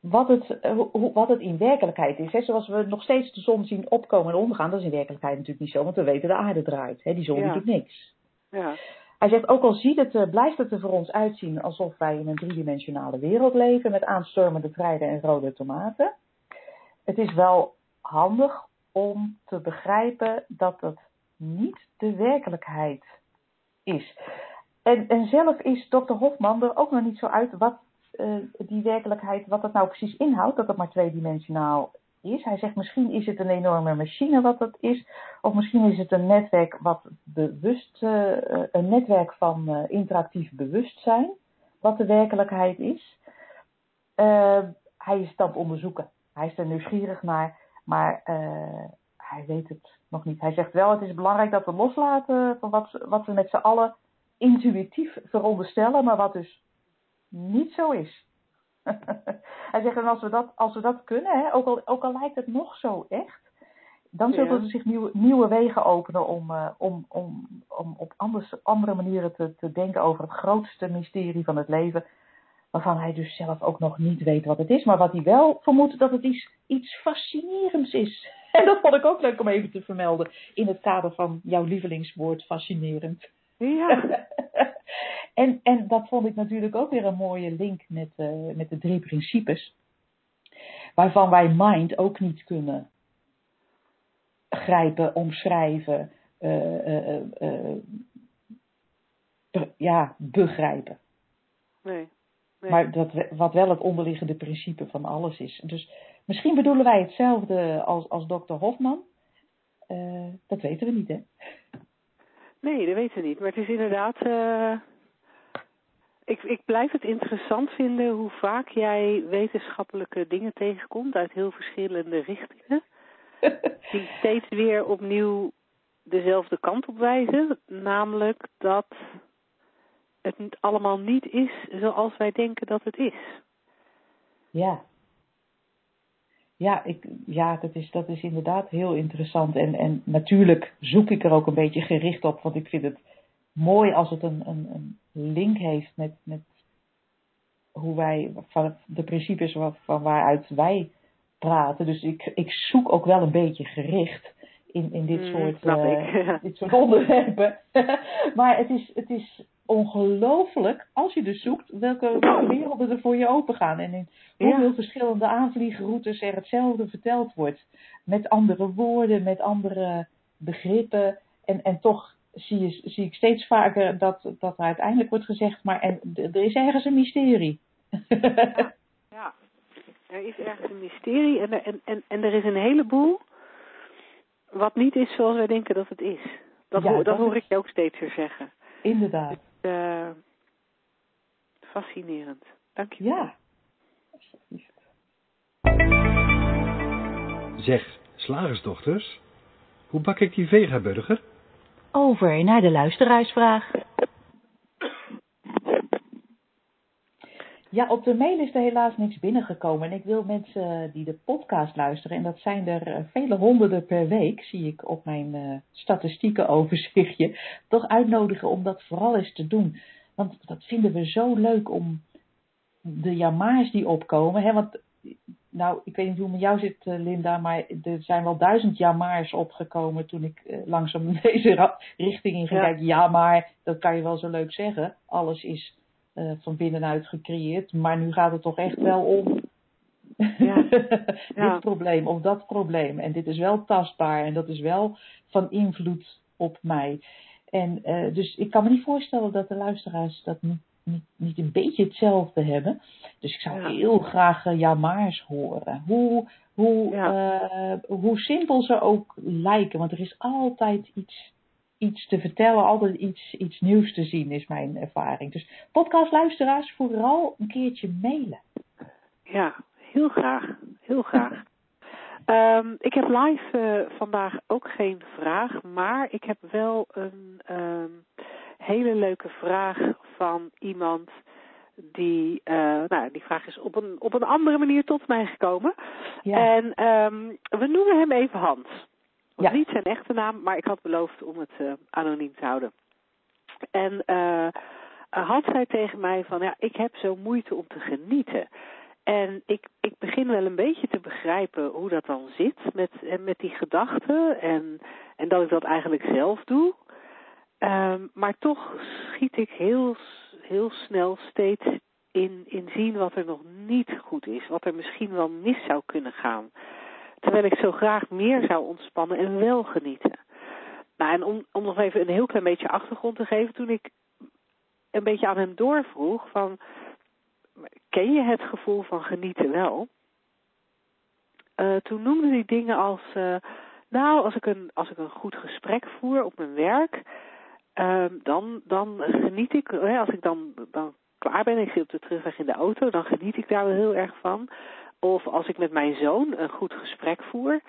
wat het, eh, hoe- wat het in werkelijkheid is. Zoals we nog steeds de zon zien opkomen en ondergaan, dat is in werkelijkheid natuurlijk niet zo, want we weten de aarde draait. Hè. Die zon
Ja.
doet niks.
Ja.
Hij zegt, ook al ziet het, er, blijft het er voor ons uitzien alsof wij in een driedimensionale wereld leven met aanstormende treinen en rode tomaten. Het is wel handig om te begrijpen dat het niet de werkelijkheid is. En, en zelf is dokter Hofman er ook nog niet zo uit wat eh, die werkelijkheid, wat dat nou precies inhoudt, dat het maar tweedimensionaal Hij zegt misschien is het een enorme machine wat dat is, of misschien is het een netwerk wat bewust, eh, eh, een netwerk van eh, interactief bewustzijn, wat de werkelijkheid is. Hij is het aan het onderzoeken. Hij is er nieuwsgierig naar, maar hij weet het nog niet. Hij zegt wel, het is belangrijk dat we loslaten van wat, wat we met z'n allen intuïtief veronderstellen, maar wat dus niet zo is. [LAUGHS] Hij zegt, en als we dat, als we dat kunnen, hè, ook, al, ook al lijkt het nog zo echt, dan zullen
Ja.
er zich nieuwe, nieuwe wegen openen om, eh, om, om, om op anders, andere manieren te, te denken over het grootste mysterie van het leven. Waarvan hij dus zelf ook nog niet weet wat het is, maar wat hij wel vermoedt dat het iets, iets fascinerends is. [LAUGHS] En dat vond ik ook leuk om even te vermelden in het kader van jouw lievelingswoord fascinerend.
Ja. [LAUGHS]
en, en dat vond ik natuurlijk ook weer een mooie link met, uh, met de drie principes. Waarvan wij mind ook niet kunnen grijpen, omschrijven, uh, uh, ja, begrijpen.
Nee. nee.
Maar dat, wat wel het onderliggende principe van alles is. Dus misschien bedoelen wij hetzelfde als, als dokter Hofman. Dat weten we niet, hè?
Nee, dat weten we niet. Maar het is inderdaad. Uh, ik, ik blijf het interessant vinden hoe vaak jij wetenschappelijke dingen tegenkomt uit heel verschillende richtingen. [LAUGHS] die steeds weer opnieuw dezelfde kant op wijzen. Namelijk dat het allemaal niet is zoals wij denken dat het is.
Ja. Ja, ik, ja dat, is, dat is inderdaad heel interessant. En, en natuurlijk zoek ik er ook een beetje gericht op, want ik vind het mooi als het een, een, een link heeft met, met hoe wij, van de principes van waaruit wij praten. Dus ik, ik zoek ook wel een beetje gericht in, in dit,
Mm,
soort, eh, [LAUGHS] dit soort onderwerpen. [LAUGHS] maar het is, het is ongelooflijk, als je dus zoekt, welke, werelden er voor je open gaan. En in hoeveel
Ja.
verschillende aanvliegroutes er hetzelfde verteld wordt. Met andere woorden, met andere begrippen. En, en toch zie, je, zie ik steeds vaker dat, dat er uiteindelijk wordt gezegd, maar en, er is ergens een mysterie. [LAUGHS]
Ja, er is ergens een mysterie en er, en, en, en er is een heleboel wat niet is zoals wij denken dat het is. Dat,
Ja,
dat
dat
hoor
is-
ik je ook steeds weer zeggen.
Inderdaad.
Eh, fascinerend. Dank je.
Ja.
Zeg, slagersdochters, hoe bak ik die vegaburger?
Over naar de luisteraarsvraag.
Ja, op de mail is er helaas niks binnengekomen. En ik wil mensen die de podcast luisteren, en dat zijn er eh, vele honderden per week, zie ik op mijn eh statistieken overzichtje, [LAUGHS] toch uitnodigen om dat vooral eens te doen. Want dat vinden we zo leuk om de jamaars die opkomen. Hè? Want, nou, ik weet niet hoe het met jou zit, eh, Linda, maar er zijn wel duizend jamaars opgekomen toen ik langzaam [LAUGHS] deze richting in ging
Ja.
kijken. Ja, maar dat kan je wel zo leuk zeggen. Alles is eh, van binnenuit gecreëerd. Maar nu gaat het toch echt wel om
Ja. [LAUGHS]
dit
Ja.
probleem of dat probleem. En dit is wel tastbaar en dat is wel van invloed op mij. En eh, dus ik kan me niet voorstellen dat de luisteraars dat niet, niet, niet een beetje hetzelfde hebben. Dus ik zou
Ja.
heel graag uh, jamaars horen. Hoe, hoe, hoe simpel ze ook lijken. Want er is altijd iets, iets te vertellen, altijd iets, iets nieuws te zien, is mijn ervaring. Dus podcastluisteraars, vooral een keertje mailen.
Ja, heel graag. Heel graag. [LAUGHS] Ehm, ik heb live eh, vandaag ook geen vraag, maar ik heb wel een ehm, hele leuke vraag van iemand die, eh, nou, die vraag is op een, op een andere manier tot mij gekomen.
Ja.
En ehm, we noemen hem even Hans.
Ja.
is niet zijn echte naam, maar ik had beloofd om het eh, anoniem te houden. En eh Hans zei tegen mij van, ja, ik heb zo moeite om te genieten. En ik, ik begin wel een beetje te begrijpen hoe dat dan zit met, en met die gedachten. En, en dat ik dat eigenlijk zelf doe. Ehm, maar toch schiet ik heel, heel snel steeds in, in zien wat er nog niet goed is. Wat er misschien wel mis zou kunnen gaan. Terwijl ik zo graag meer zou ontspannen en wel genieten. Nou, en om, nog even een heel klein beetje achtergrond te geven. Toen ik een beetje aan hem doorvroeg van... Ken je het gevoel van genieten wel? Eh, toen noemde hij dingen als... eh, nou, als ik, een, als ik een goed gesprek voer op mijn werk... ehm, dan, dan geniet ik... als ik dan, dan klaar ben, ik zit op de terugweg in de auto... dan geniet ik daar wel heel erg van. Of als ik met mijn zoon een goed gesprek voer...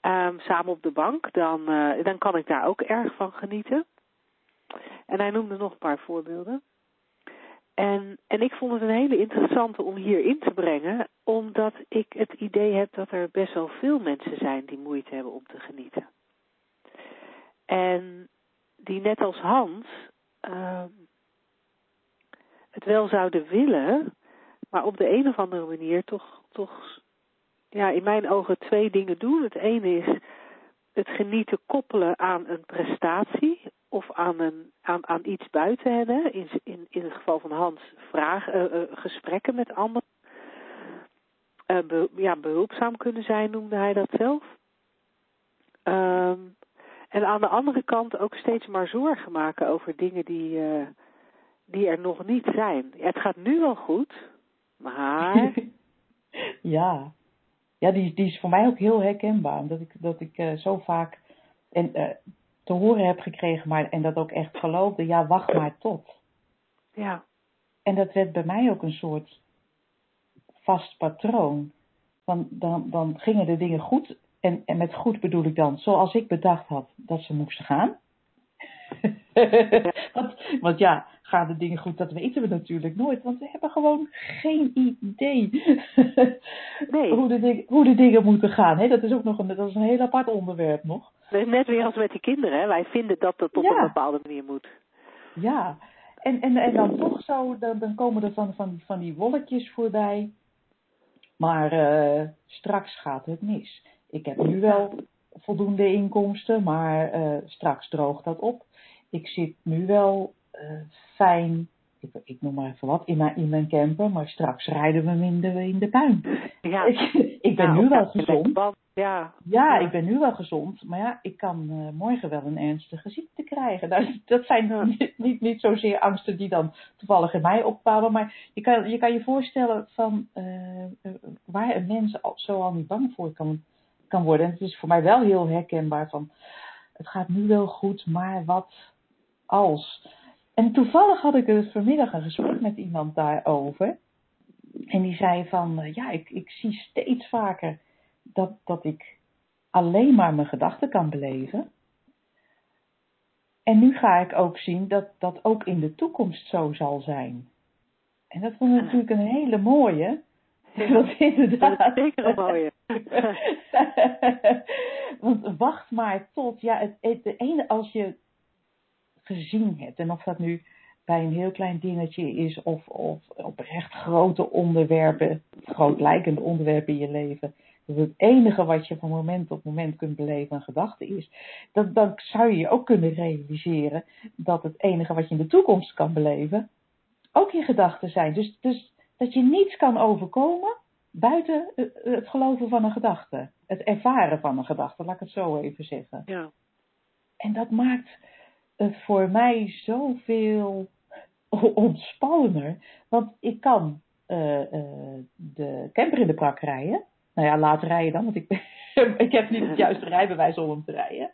ehm, samen op de bank... Dan, eh, dan kan ik daar ook erg van genieten. En hij noemde nog een paar voorbeelden. En, en ik vond het een hele interessante om hier in te brengen, omdat ik het idee heb dat er best wel veel mensen zijn die moeite hebben om te genieten. En die net als Hans ehm, het wel zouden willen, maar op de een of andere manier toch, toch ja, in mijn ogen twee dingen doen. Het ene is het genieten koppelen aan een prestatie of aan, een, aan, aan iets buiten hen. In, in, in het geval van Hans, vragen, uh, uh, gesprekken met anderen. Be, ja, behulpzaam kunnen zijn, noemde hij dat zelf. Um, en aan de andere kant ook steeds maar zorgen maken over dingen die, die er nog niet zijn. Het gaat nu wel goed, maar... [LAUGHS]
ja, ja die, die is voor mij ook heel herkenbaar. Omdat ik, dat ik uh, zo vaak en, uh, te horen heb gekregen maar, en dat ook echt geloofde. Ja, wacht maar tot.
Ja.
En dat werd bij mij ook een soort vast patroon. Want dan, dan gingen de dingen goed. En, en met goed bedoel ik dan zoals ik bedacht had dat ze moesten gaan. [LAUGHS] want, want ja, gaan de dingen goed, dat weten we natuurlijk nooit. Want we hebben gewoon geen idee [LAUGHS]
nee.
hoe, de ding, hoe de dingen moeten gaan. Hè? Dat is ook nog een, dat is een heel apart onderwerp nog.
Net weer als met die kinderen. Hè? Wij vinden dat het op
Ja.
een bepaalde manier moet.
Ja, en, en, en dan toch zo, dan, dan komen er van, van, van die wolletjes voorbij. Maar eh, straks gaat het mis. Ik heb nu wel voldoende inkomsten, maar eh, straks droogt dat op. Ik zit nu wel fijn, ik, ik noem maar even wat, in mijn, in mijn camper, maar straks rijden we hem in de, in de puin.
Ja. [LAUGHS]
Ik, ik ben
Ja,
nu wel gezond.
Ja.
Ja,
Ja.
ik ben nu wel gezond, maar ja, ik kan eh, morgen wel een ernstige ziekte krijgen. [LAUGHS] Nou, dat zijn
Ja.
niet, niet, niet zozeer angsten die dan toevallig in mij opbouwen, maar je kan je, kan je voorstellen van eh, eh, waar een mens al, zo al niet bang voor kan, kan worden. En het is voor mij wel heel herkenbaar van, het gaat nu wel goed, maar wat als? En toevallig had ik dus vanmiddag een gesprek met iemand daarover. En die zei van, eh, ja, ik, ik zie steeds vaker dat, dat ik alleen maar mijn gedachten kan beleven. En nu ga ik ook zien dat dat ook in de toekomst zo zal zijn. En dat vond ik natuurlijk een hele mooie. [LAUGHS] Dat inderdaad.
Dat is zeker een mooie. [LAUGHS] [LAUGHS]
Want wacht maar tot, ja, het, het, de ene als je gezien hebt, en of dat nu bij een heel klein dingetje is of, of op echt grote onderwerpen, groot lijkende onderwerpen in je leven, dat het enige wat je van moment tot moment kunt beleven een gedachte is, dan, dan zou je je ook kunnen realiseren dat het enige wat je in de toekomst kan beleven ook je gedachten zijn. Dus, dus dat je niets kan overkomen buiten eh, het geloven van een gedachte. Het ervaren van een gedachte, laat ik het zo even zeggen.
Ja.
En dat maakt voor mij zoveel ontspannender. Want ik kan eh, eh, de camper in de prak rijden. Nou ja, laat rijden dan, want ik, [LAUGHS] ik heb niet het juiste rijbewijs om hem te rijden.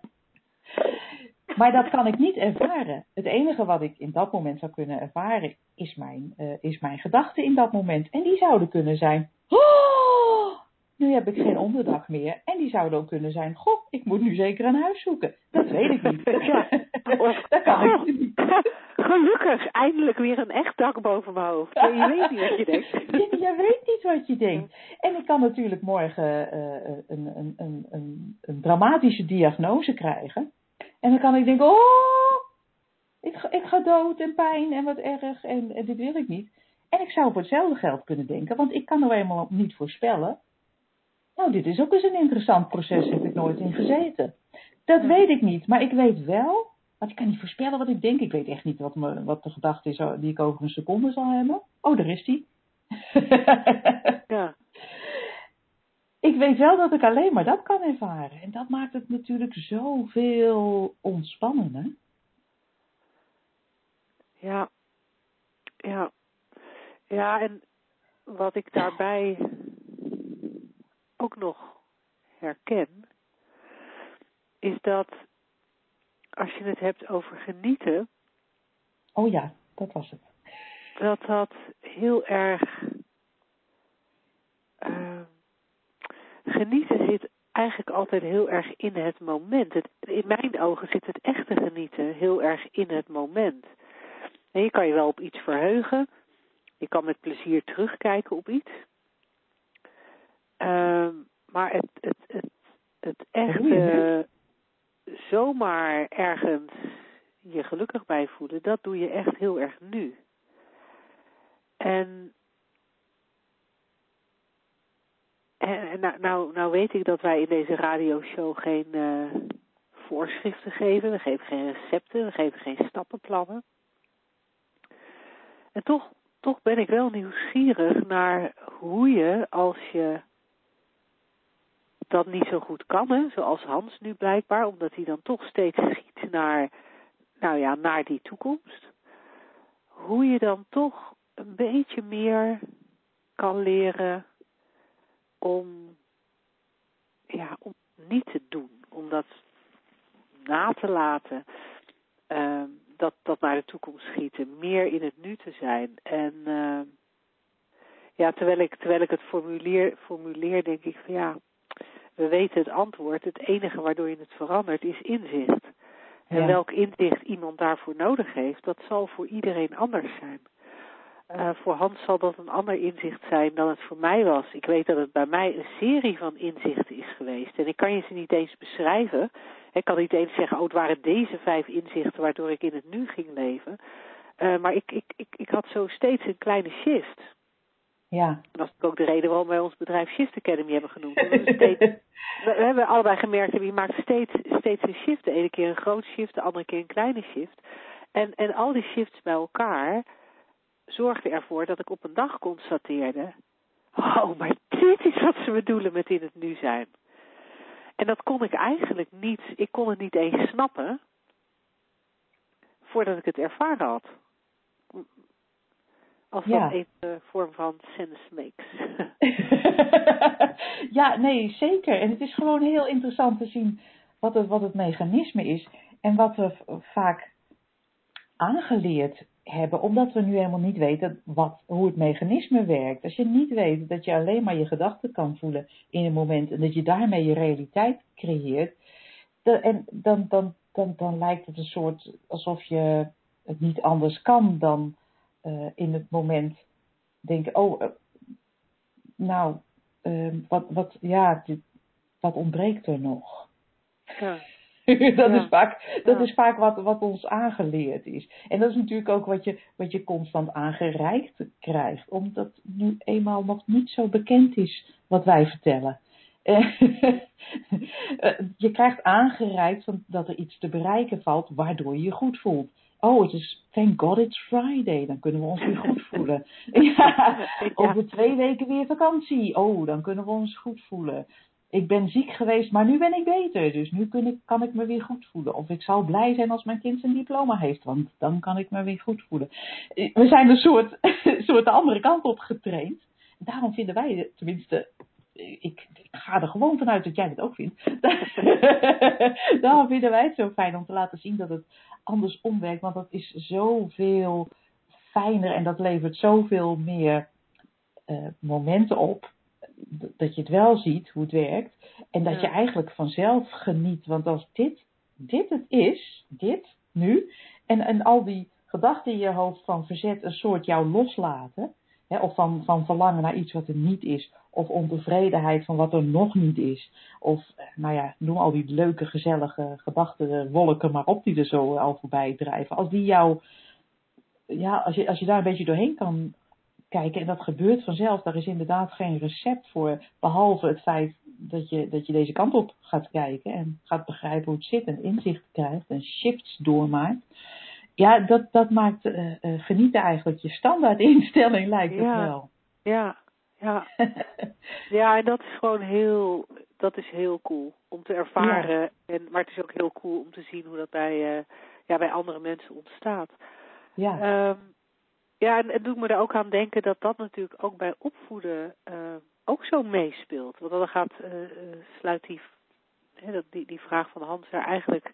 Maar dat kan ik niet ervaren. Het enige wat ik in dat moment zou kunnen ervaren is mijn, eh, is mijn gedachten in dat moment. En die zouden kunnen zijn. "Oh, nu heb ik geen onderdak meer. En die zouden ook kunnen zijn. Goh, ik moet nu zeker een huis zoeken. Dat weet ik niet. [LAUGHS]
Ja. [LAUGHS]
dat kan ik niet. [LAUGHS]
Gelukkig, eindelijk weer een echt dak boven mijn hoofd. Je weet niet wat je denkt.
Je, je weet niet wat je denkt. En ik kan natuurlijk morgen eh, een, een, een, een, een dramatische diagnose krijgen. En dan kan ik denken, oh, ik, ga- ik ga dood en pijn en wat erg en, en dit wil ik niet. En ik zou voor hetzelfde geld kunnen denken, want ik kan nou eenmaal niet voorspellen. Nou, dit is ook eens een interessant proces, heb ik nooit in gezeten. Dat weet ik niet, maar ik weet wel, want ik kan niet voorspellen wat ik denk. Ik weet echt niet wat, me, wat de gedachte is die ik over een seconde zal hebben. Oh, daar is die.
Ja. [LAUGHS]
ik weet wel dat ik alleen maar dat kan ervaren. En dat maakt het natuurlijk zoveel ontspannender.
Ja. Ja. Ja, en wat ik daarbij ook nog herken, is dat als je het hebt over genieten,
Oh ja, dat was het.
dat dat heel erg. eh, genieten zit eigenlijk altijd heel erg in het moment. Het, in mijn ogen zit het echte genieten heel erg in het moment. En je kan je wel op iets verheugen. Je kan met plezier terugkijken op iets. Ehm, maar het, het, het, het echte zomaar ergens je gelukkig bij voelen, dat doe je echt heel erg nu. En, en, en nou, nou, nou weet ik dat wij in deze radioshow geen uh, voorschriften geven. We geven geen recepten, we geven geen stappenplannen. En toch, toch ben ik wel nieuwsgierig naar hoe je, als je dat niet zo goed kan, hè, zoals Hans nu blijkbaar, omdat hij dan toch steeds [LAUGHS] schiet naar, nou ja, naar die toekomst. Hoe je dan toch een beetje meer kan leren om, ja, om niet te doen, om dat na te laten, uh, dat, dat naar de toekomst schieten, meer in het nu te zijn. En uh, ja, terwijl ik, terwijl ik het formuleer, formuleer, denk ik van ja, we weten het antwoord. Het enige waardoor je het verandert is inzicht. En welk inzicht iemand daarvoor nodig heeft, dat zal voor iedereen anders zijn. Uh, voor Hans zal dat een ander inzicht zijn dan het voor mij was. Ik weet dat het bij mij een serie van inzichten is geweest. En ik kan je ze niet eens beschrijven. Ik kan niet eens zeggen, oh het waren deze vijf inzichten waardoor ik in het nu ging leven. Uh, maar ik, ik, ik, ik had zo steeds een kleine shift.
Ja.
Dat is ook de reden waarom wij ons bedrijf Shift Academy hebben genoemd. We, steeds, [LAUGHS] we, we, hebben allebei gemerkt, wie maakt steeds, steeds een shift. De ene keer een groot shift, de andere keer een kleine shift. En, en al die shifts bij elkaar zorgden ervoor dat ik op een dag constateerde... Oh, maar dit is wat ze bedoelen met in het nu zijn. En dat kon ik eigenlijk niet, ik kon het niet eens snappen voordat ik het ervaren had. Als
Ja.
dat een vorm van sense makes. [LAUGHS]
ja, nee, zeker. En het is gewoon heel interessant te zien wat het, wat het mechanisme is en wat we vaak aangeleerd hebben, omdat we nu helemaal niet weten wat, hoe het mechanisme werkt. Als je niet weet dat je alleen maar je gedachten kan voelen in een moment en dat je daarmee je realiteit creëert, en dan, dan, dan, dan lijkt het een soort alsof je het niet anders kan dan eh, in het moment denken, oh, eh, nou, ehm, wat, wat, ja, dit, wat ontbreekt er nog?
ja. [LAUGHS]
dat
Ja.
is vaak, dat
Ja.
is vaak wat, wat ons aangeleerd is. En dat is natuurlijk ook wat je, wat je constant aangereikt krijgt, omdat nu eenmaal nog niet zo bekend is wat wij vertellen. [LAUGHS] Eh, je krijgt aangereikt dat er iets te bereiken valt waardoor je je goed voelt. Oh, het is, thank God it's Friday, dan kunnen we ons weer goed [LAUGHS] voelen. ja, over twee weken weer vakantie. Oh, dan kunnen we ons goed voelen. Ik ben ziek geweest, maar nu ben ik beter. Dus nu kun ik, kan ik me weer goed voelen. Of ik zal blij zijn als mijn kind zijn diploma heeft, want dan kan ik me weer goed voelen. Eh, We zijn een soort, [LAUGHS] soort de andere kant op getraind. Daarom vinden wij, tenminste, ik, ik ga er gewoon vanuit dat jij het ook vindt. [LAUGHS] [LAUGHS] Daarom vinden wij het zo fijn om te laten zien dat het andersom werkt. Want dat is zoveel fijner en dat levert zoveel meer eh, momenten op. Dat je het wel ziet hoe het werkt. En dat
Ja.
je eigenlijk vanzelf geniet. Want als dit, dit het is, dit, nu. En, en al die gedachten in je hoofd van verzet een soort jou loslaten. Hè, of van, van verlangen naar iets wat er niet is. Of ontevredenheid van wat er nog niet is. Of, eh, nou ja, noem al die leuke, gezellige gedachten, wolken maar op die er zo al voorbij drijven. Als die jou, ja, als je, als je daar een beetje doorheen kan kijken, en dat gebeurt vanzelf, daar is inderdaad geen recept voor. Behalve het feit dat je, dat je deze kant op gaat kijken en gaat begrijpen hoe het zit en inzicht krijgt en shifts doormaakt. Ja, dat, dat maakt eh, eh, genieten eigenlijk je standaard [LAUGHS] instelling, lijkt het
Ja.
wel.
Ja, ja. [LAUGHS] Ja, en dat is gewoon heel, dat is heel cool om te ervaren. En, maar het is ook heel cool om te zien hoe dat bij, eh, ja, bij andere mensen ontstaat.
ja,
Ehm, ja, en het doet me er ook aan denken dat dat natuurlijk ook bij opvoeden eh, ook zo meespeelt. Want dan gaat, eh, eh, sluit die, die, die vraag van Hans er eigenlijk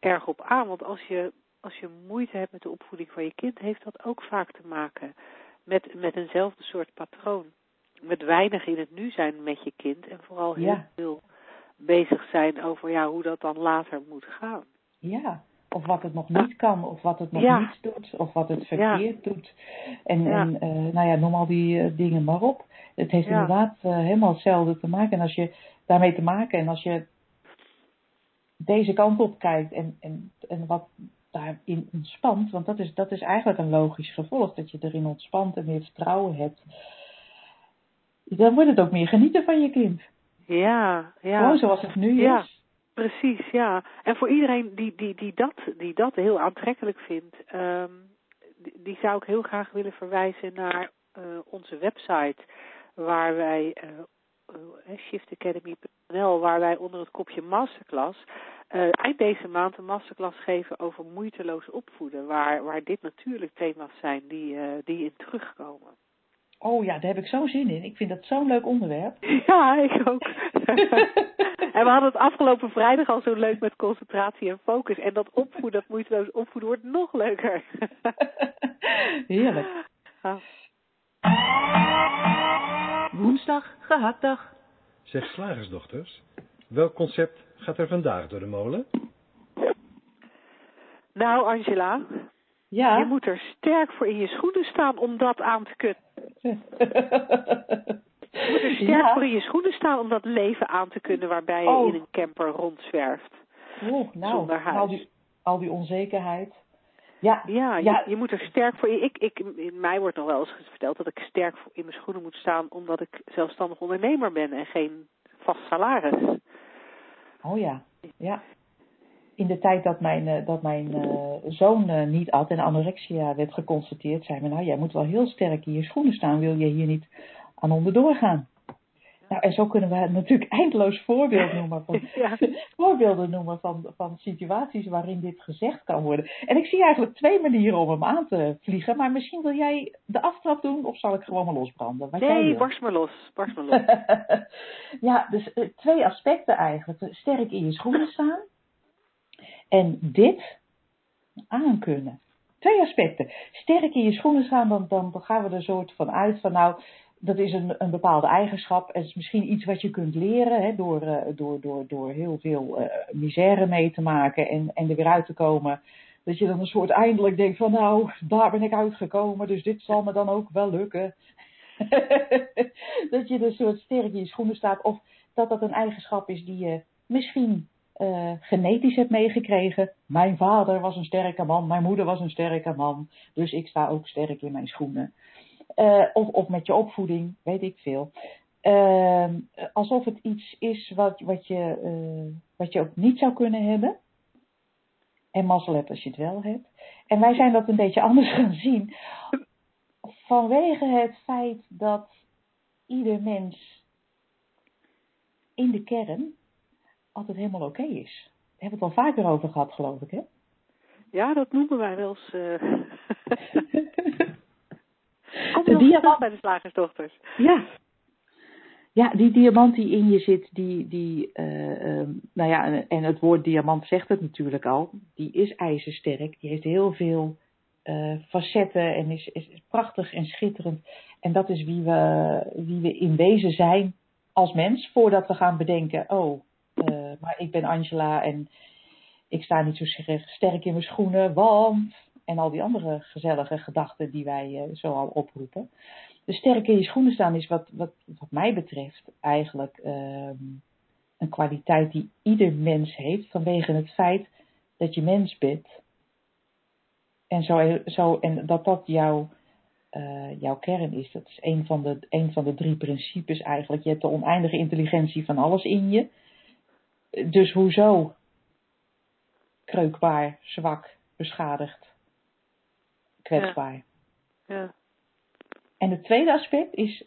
erg op aan. Want als je, als je moeite hebt met de opvoeding van je kind, heeft dat ook vaak te maken met, met eenzelfde soort patroon. Met weinig in het nu zijn met je kind en vooral heel
Ja.
veel bezig zijn over ja, hoe dat dan later moet gaan.
ja. Of wat het nog niet kan, of wat het nog
Ja.
niet doet, of wat het
Ja.
verkeerd doet. En,
Ja.
en eh, nou ja, noem al die eh, dingen maar op. Het heeft inderdaad eh, helemaal hetzelfde te maken. En als je daarmee te maken en als je deze kant op kijkt en, en, en wat daarin ontspant, want dat is, dat is eigenlijk een logisch gevolg, dat je erin ontspant en meer vertrouwen hebt, dan wordt het ook meer genieten van je kind.
Ja, ja.
Gewoon zoals het nu
Ja.
is.
Precies, ja. En voor iedereen die, die, die, dat, die dat heel aantrekkelijk vindt, ehm, die, die zou ik heel graag willen verwijzen naar eh, onze website, waar wij, eh eh, shiftacademy.nl, waar wij onder het kopje masterclass eh, eind deze maand een masterclass geven over moeiteloos opvoeden, waar, waar dit natuurlijk thema's zijn die, eh, die in terugkomen.
Oh ja, daar heb ik zo'n zin in. Ik vind dat zo'n leuk onderwerp. [LAUGHS]
Ja, ik ook. [LAUGHS] en we hadden het afgelopen vrijdag al zo leuk met concentratie en focus. En dat opvoeden, dat moeiteloos opvoeden, wordt nog leuker. [LAUGHS]
Heerlijk.
Ja.
Woensdag, gehaktdag.
Zeg slagersdochters, welk concept gaat er vandaag door de molen?
Nou, Angela, je
Ja.
moet er sterk voor in je schoenen staan om dat aan te kunnen. Je moet er sterk
ja.
voor in je schoenen staan om dat leven aan te kunnen waarbij je
Oh.
in een camper rondzwerft.
Oeh, nou,
Zonder huis.
al die, al die onzekerheid. Ja,
Ja, je,
Ja.
je moet er sterk voor. Ik, ik, in mij wordt nog wel eens verteld dat ik sterk in mijn schoenen moet staan omdat ik zelfstandig ondernemer ben en geen vast salaris.
oh ja, ja. In de tijd dat mijn, eh, dat mijn eh, zoon eh, niet at en anorexia werd geconstateerd, zei men, nou, jij moet wel heel sterk in je schoenen staan, wil je hier niet aan onderdoor gaan. Nou, en zo kunnen we natuurlijk [LAUGHS] eindeloos voorbeeld noemen van, [LAUGHS]
Ja. [LAUGHS]
voorbeelden noemen van, van situaties waarin dit gezegd kan worden. En ik zie eigenlijk twee manieren om hem aan te vliegen, maar misschien wil jij de aftrap doen of zal ik gewoon maar losbranden? Wat
Nee, barst maar los. Barst maar los.
ja, dus eh, twee aspecten eigenlijk. Sterk in je schoenen staan en dit aankunnen. Twee aspecten. Sterk in je schoenen staan, dan, dan gaan we er soort van uit van nou, dat is een, een bepaalde eigenschap. Het is misschien iets wat je kunt leren hè, door, eh, door, door, door heel veel eh, misère mee te maken en, en er weer uit te komen. Dat je dan een soort eindelijk denkt van nou, daar ben ik uitgekomen, dus dit zal me dan ook wel lukken. [LAUGHS] dat je er een soort sterk in je schoenen staat. Of dat dat een eigenschap is die je misschien eh, genetisch hebt meegekregen. Mijn vader was een sterke man, mijn moeder was een sterke man. Dus ik sta ook sterk in mijn schoenen. Eh, of, of met je opvoeding, weet ik veel. Ehm, alsof het iets is wat, wat, je, eh, wat je ook niet zou kunnen hebben. En mazzel hebt als je het wel hebt. En wij zijn dat een beetje [LAUGHS] anders gaan zien. Vanwege het feit dat ieder mens in de kern altijd helemaal oké is. Daar hebben we het al vaker over gehad, geloof ik, hè?
Ja, dat noemen wij wel eens. [LAUGHS] [LAUGHS]
De diamant-
bij de slagersdochters.
Ja. Ja, die diamant die in je zit, die, die eh, ehm, nou ja, en, het woord diamant zegt het natuurlijk al, die is ijzersterk. Die heeft heel veel eh, facetten en is, is, is prachtig en schitterend. En dat is wie we, wie we in wezen zijn als mens, voordat we gaan bedenken, oh, eh, maar ik ben Angela en ik sta niet zo sterk in mijn schoenen, want... En al die andere gezellige gedachten die wij eh, zo al oproepen. Dus sterk in je schoenen staan is wat, wat, wat mij betreft eigenlijk ehm, een kwaliteit die ieder mens heeft vanwege het feit dat je mens bent. En, zo, zo, en dat dat jouw, eh, jouw kern is. Dat is een van, de, een van de drie principes eigenlijk. Je hebt de oneindige intelligentie van alles in je. Dus hoezo kreukbaar, zwak, beschadigd, kwetsbaar.
Ja.
En het tweede aspect is,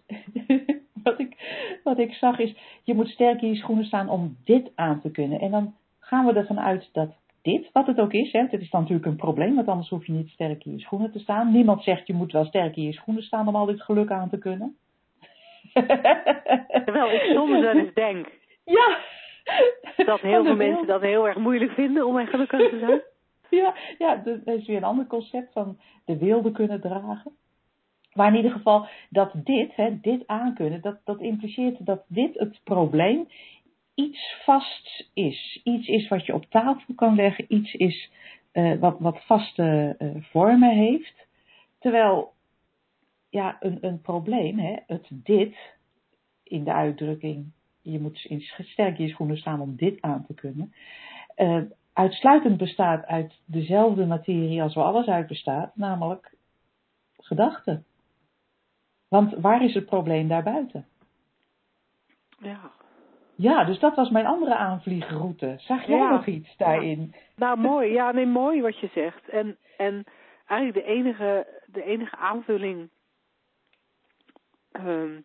[LAUGHS] wat ik, wat ik zag is, je moet sterk in je schoenen staan om dit aan te kunnen. En dan gaan we ervan uit dat dit, wat het ook is, hè, het is dan natuurlijk een probleem, want anders hoef je niet sterk in je schoenen te staan. Niemand zegt je moet wel sterk in je schoenen staan om al dit geluk aan te kunnen. [LAUGHS]
Terwijl ik soms wel eens denk
Ja.
dat heel veel mensen dat heel erg moeilijk vinden om echt gelukkig te zijn. [LAUGHS]
Ja, ja, dat is weer een ander concept van de wilde kunnen dragen. Maar in ieder geval, dat dit, hè, dit aankunnen, dat, dat impliceert dat dit het probleem iets vast is. Iets is wat je op tafel kan leggen, iets is eh, wat, wat vaste eh, vormen heeft. Terwijl, ja, een, een probleem, hè, het dit, in de uitdrukking, je moet in sterk je schoenen staan om dit aan te kunnen, eh, uitsluitend bestaat uit dezelfde materie als waar alles uit bestaat, namelijk gedachten. Want waar is het probleem daarbuiten?
Ja.
Ja, dus dat was mijn andere aanvliegroute. Zag jij
Ja.
nog iets daarin?
Nou, mooi. Ja, nee, mooi wat je zegt. En, en eigenlijk de enige, de enige aanvulling ehm,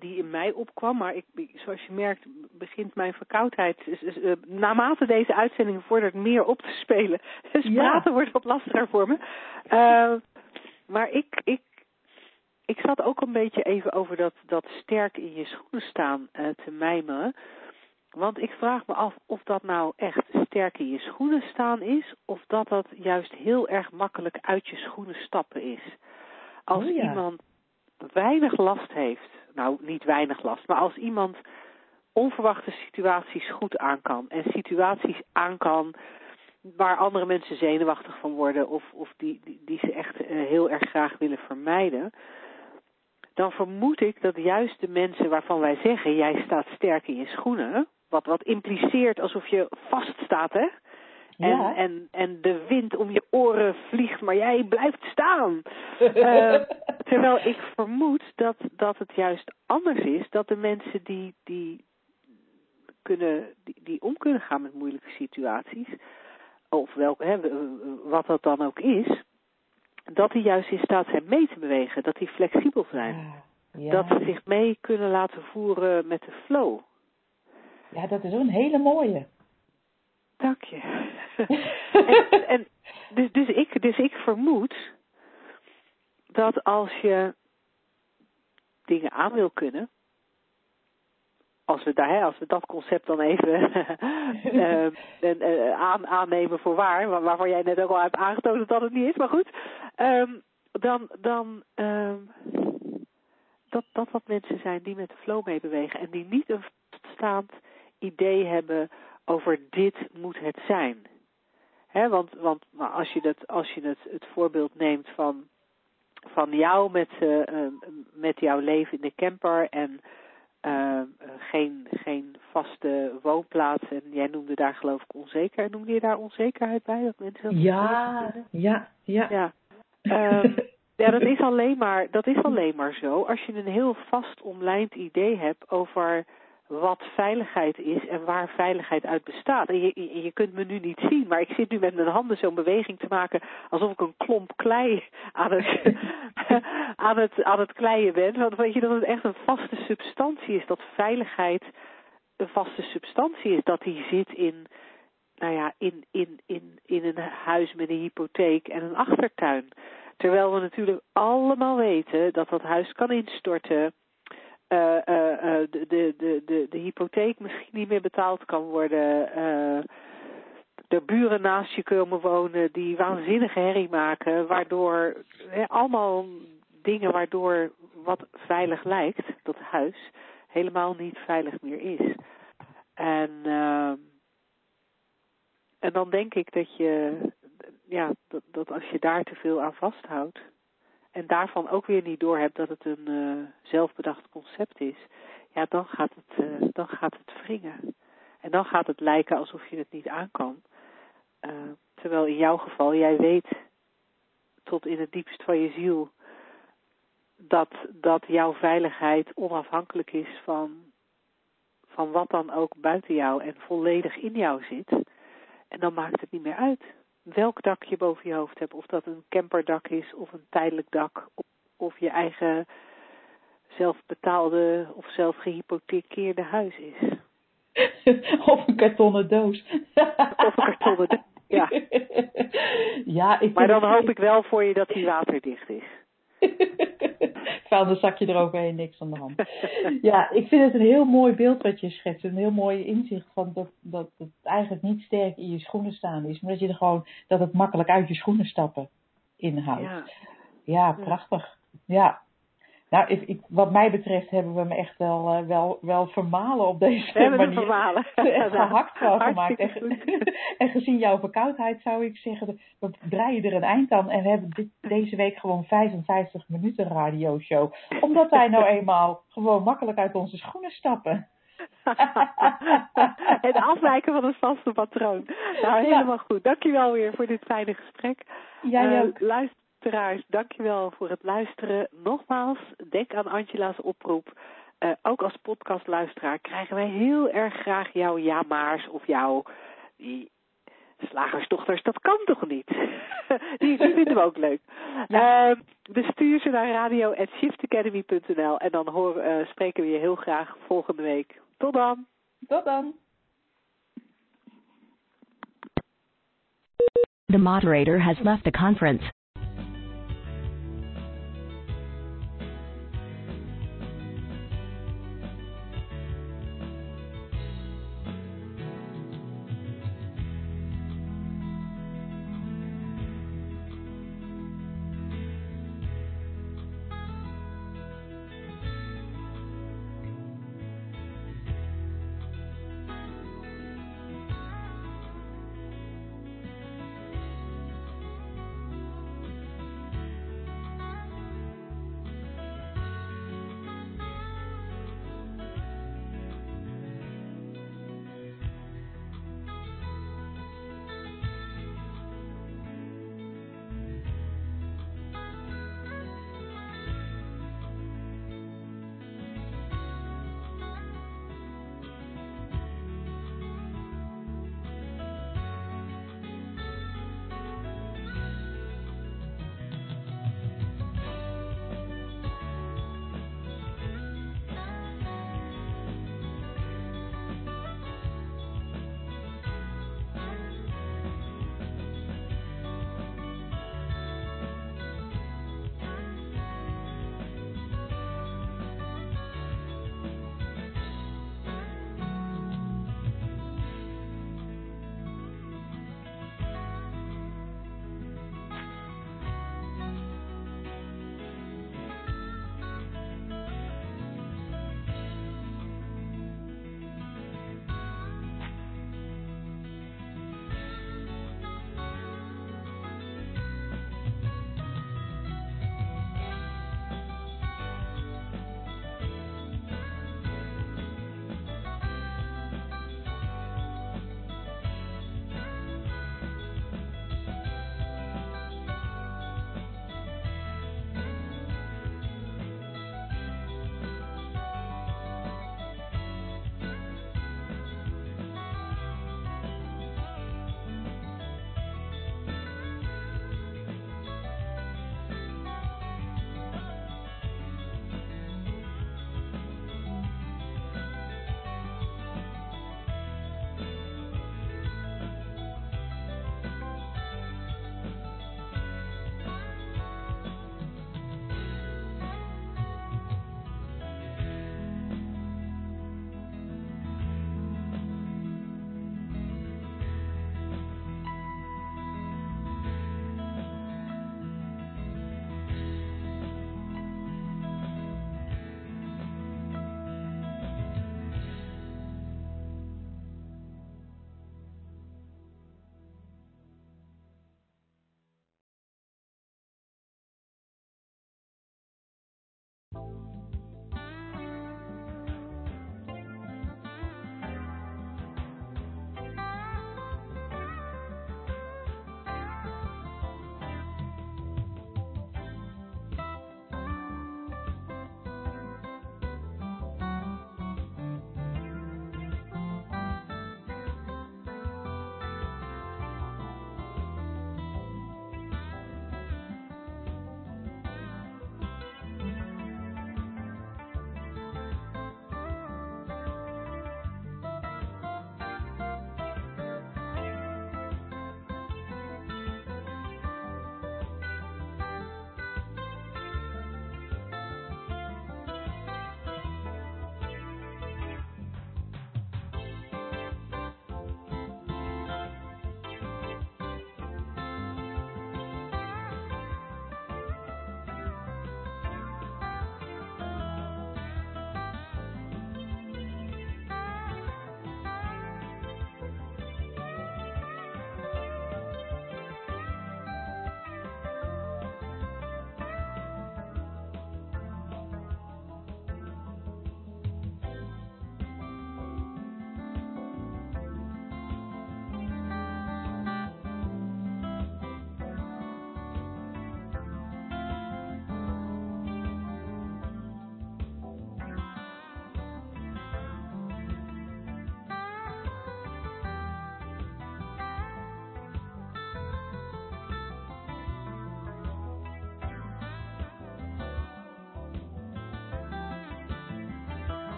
die in mij opkwam, maar ik, zoals je merkt, begint mijn verkoudheid, is, eh, naarmate deze uitzending vordert, meer op te spelen. [LAUGHS] Dus
Ja.
praten wordt wat lastiger voor me. Eh, maar ik, ik, ik zat ook een beetje even over dat, dat sterk in je schoenen staan eh, te mijmeren. Want ik vraag me af of dat nou echt sterk in je schoenen staan is, of dat dat juist heel erg makkelijk uit je schoenen stappen is. Als
Oh ja.
iemand weinig last heeft, nou niet weinig last, maar als iemand onverwachte situaties goed aan kan en situaties aan kan waar andere mensen zenuwachtig van worden of, of die, die, ze echt eh, heel erg graag willen vermijden, dan vermoed ik dat juist de mensen waarvan wij zeggen jij staat sterk in je schoenen, wat, wat impliceert alsof je vast staat, hè? En,
Ja.
en, en de wind om je oren vliegt, maar jij blijft staan. Eh, [LAUGHS] terwijl ik vermoed dat, dat het juist anders is, dat de mensen die, die, kunnen, die, die om kunnen gaan met moeilijke situaties, of welk, hè, wat dat dan ook is, dat die juist in staat zijn mee te bewegen, dat die flexibel zijn.
Ja, ja.
Dat ze zich mee kunnen laten voeren met de flow.
ja, dat is ook een hele mooie.
Dank je. [LAUGHS] en, en dus, dus, ik, dus ik vermoed dat als je dingen aan wil kunnen, als we, daar, hè, als we dat concept dan even [LAUGHS] eh, en, eh, aan, aannemen voor waar, waar- waarvan jij net ook al hebt aangetoond dat het niet is, maar goed, ehm, dan, dan ehm, dat dat wat mensen zijn die met de flow meebewegen en die niet een vaststaand idee hebben over dit moet het zijn. Hè, want want maar als je, dat, als je het, het voorbeeld neemt van, van jou met, eh, met jouw leven in de camper en eh, geen, geen vaste woonplaats en jij noemde daar geloof ik onzeker. Noemde je daar onzekerheid bij? Dat mensen dat
Ja, ja, ja.
Ja. [LAUGHS] Ehm, ja, dat is, alleen maar, dat is alleen maar zo als je een heel vast omlijnd idee hebt over wat veiligheid is en waar veiligheid uit bestaat. En je, je, kunt me nu niet zien, maar ik zit nu met mijn handen zo'n beweging te maken alsof ik een klomp klei aan het, [LAUGHS] aan het, aan het kleien ben. Want weet je dat het echt een vaste substantie is, dat veiligheid een vaste substantie is, dat die zit in, nou ja, in, in, in, in een huis met een hypotheek en een achtertuin. Terwijl we natuurlijk allemaal weten dat dat huis kan instorten, de, de, de, de, de hypotheek misschien niet meer betaald kan worden, eh, er buren naast je komen wonen die waanzinnige herrie maken, waardoor allemaal dingen waardoor wat veilig lijkt, dat huis, helemaal niet veilig meer is. En, en dan denk ik dat je, ja, dat, dat als je daar te veel aan vasthoudt, en daarvan ook weer niet doorhebt dat het een uh, zelfbedacht concept is, ja, dan gaat het, uh, dan gaat het wringen. En dan gaat het lijken alsof je het niet aan kan. Uh, terwijl in jouw geval, jij weet tot in het diepst van je ziel dat, dat jouw veiligheid onafhankelijk is van, van wat dan ook buiten jou en volledig in jou zit. En dan maakt het niet meer uit welk dak je boven je hoofd hebt. Of dat een camperdak is of een tijdelijk dak. Of, of je eigen zelfbetaalde of zelf gehypothekeerde huis is. [LAUGHS]
of een kartonnen doos.
of een kartonnen [LAUGHS] doos, ja.
ja ik
maar dan hoop ik wel voor je dat die waterdicht is. [LAUGHS]
Zakje eroverheen, niks aan de hand. ja, ik vind het een heel mooi beeld wat je schetst. Een heel mooi inzicht van dat, dat het eigenlijk niet sterk in je schoenen staan is. Maar dat je er gewoon, dat het makkelijk uit je schoenen stappen inhoudt.
Ja,
ja prachtig. Ja. Nou, ik, ik, wat mij betreft hebben we me echt wel, uh, wel, wel vermalen op deze
we hebben
manier.
vermalen.
echt [LAUGHS] gehakt van gemaakt.
En, [LAUGHS]
en gezien jouw verkoudheid zou ik zeggen, we draaien er een eind aan. En we hebben dit, deze week gewoon 55 minuten radioshow. Omdat wij nou eenmaal gewoon makkelijk uit onze schoenen stappen. [LAUGHS]
en afwijken van het vaste patroon. Nou, helemaal ja. goed. Dankjewel weer voor dit fijne gesprek.
Jij ook.
Uh, luisteraars, dankjewel voor het luisteren. Nogmaals, denk aan Angela's oproep. eh, ook als podcastluisteraar krijgen wij heel erg graag jouw ja-maars of jouw die slagersdochters. Dat kan toch niet? [LAUGHS] die, die vinden we ook leuk. Uh, dus stuur ze naar radio.shiftacademy.nl en dan horen, uh, spreken we je heel graag volgende week. Tot dan.
Tot dan.
The moderator has left the conference.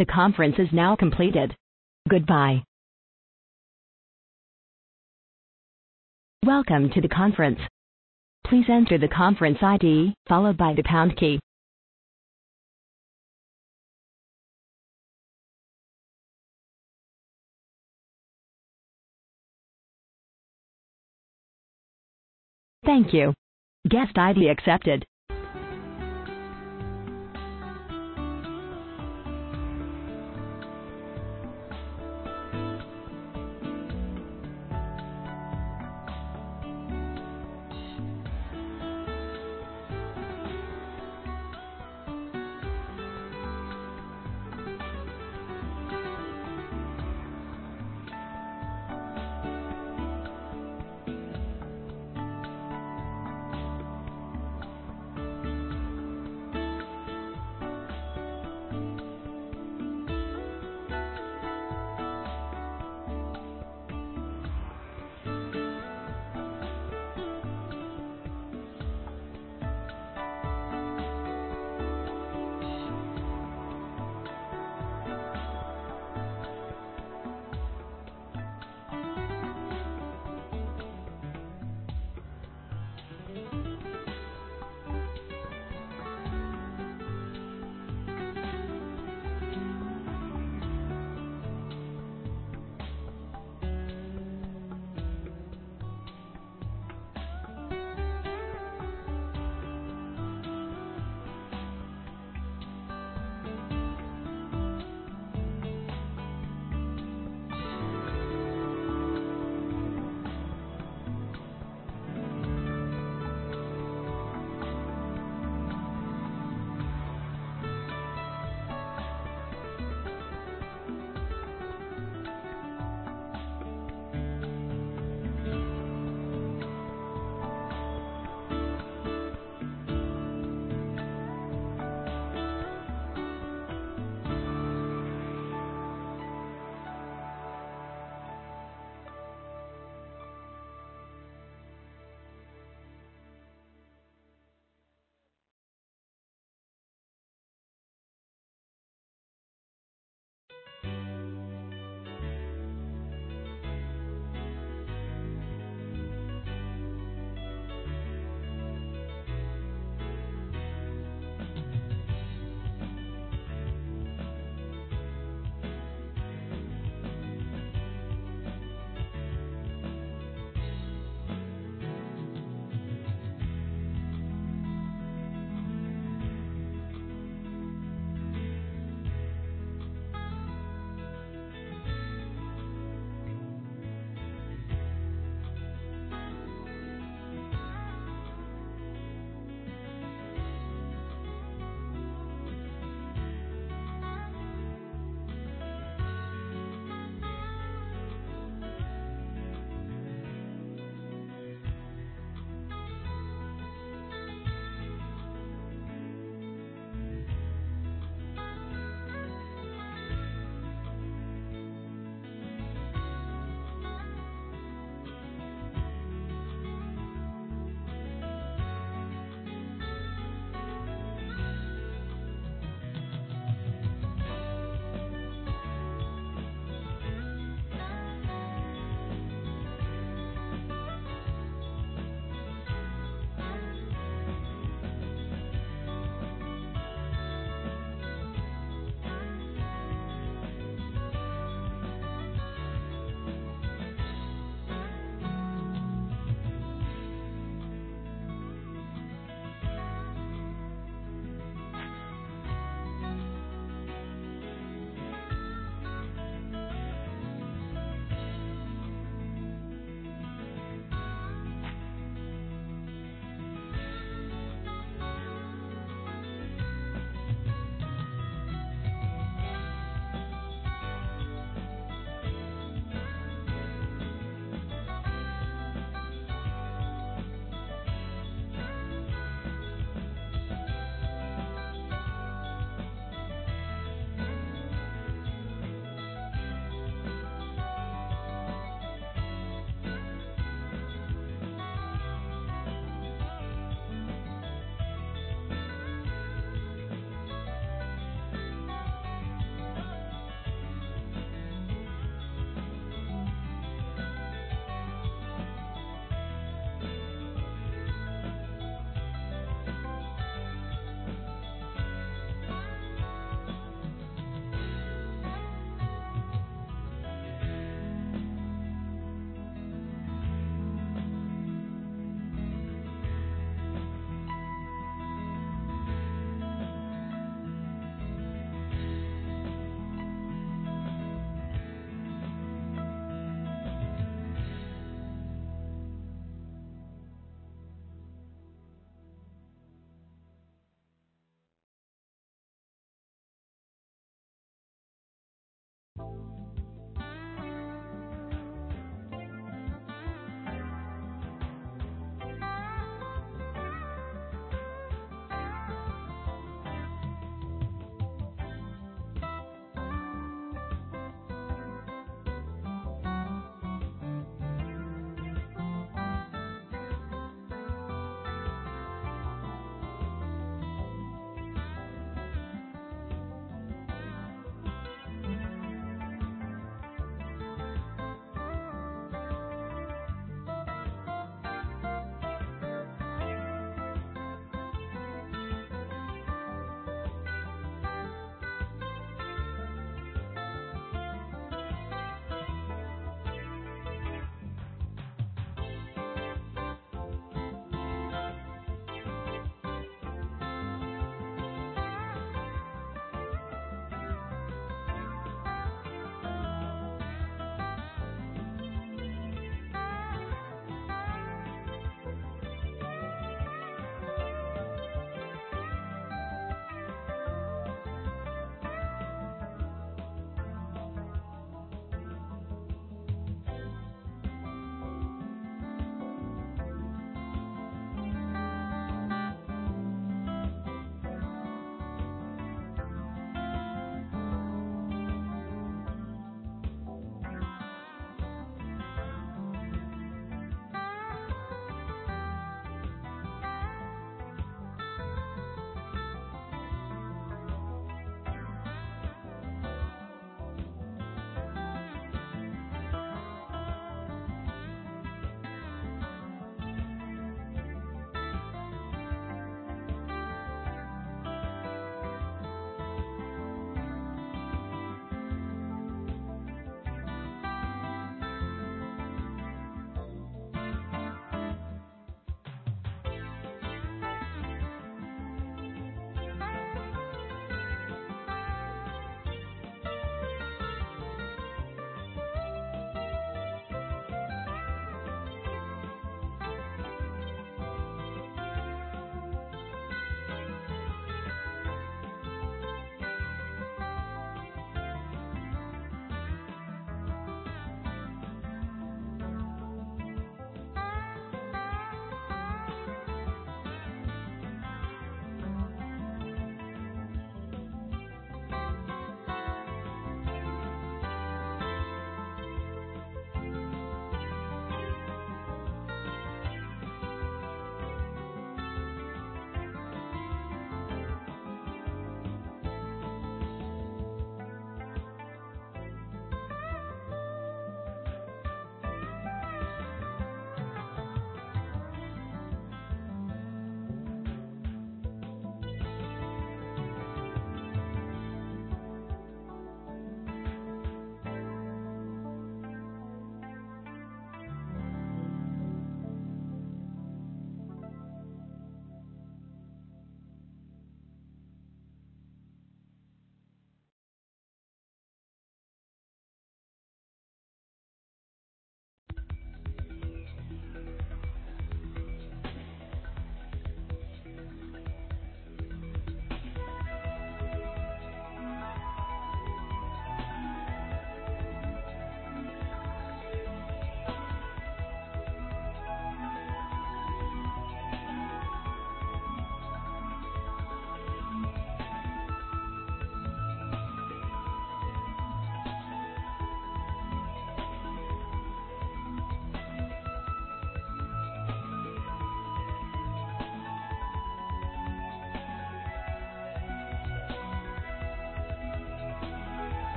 The conference is now completed. Goodbye. Welcome to the conference. Please enter the conference ID, followed by the pound key. Thank you. Guest ID accepted.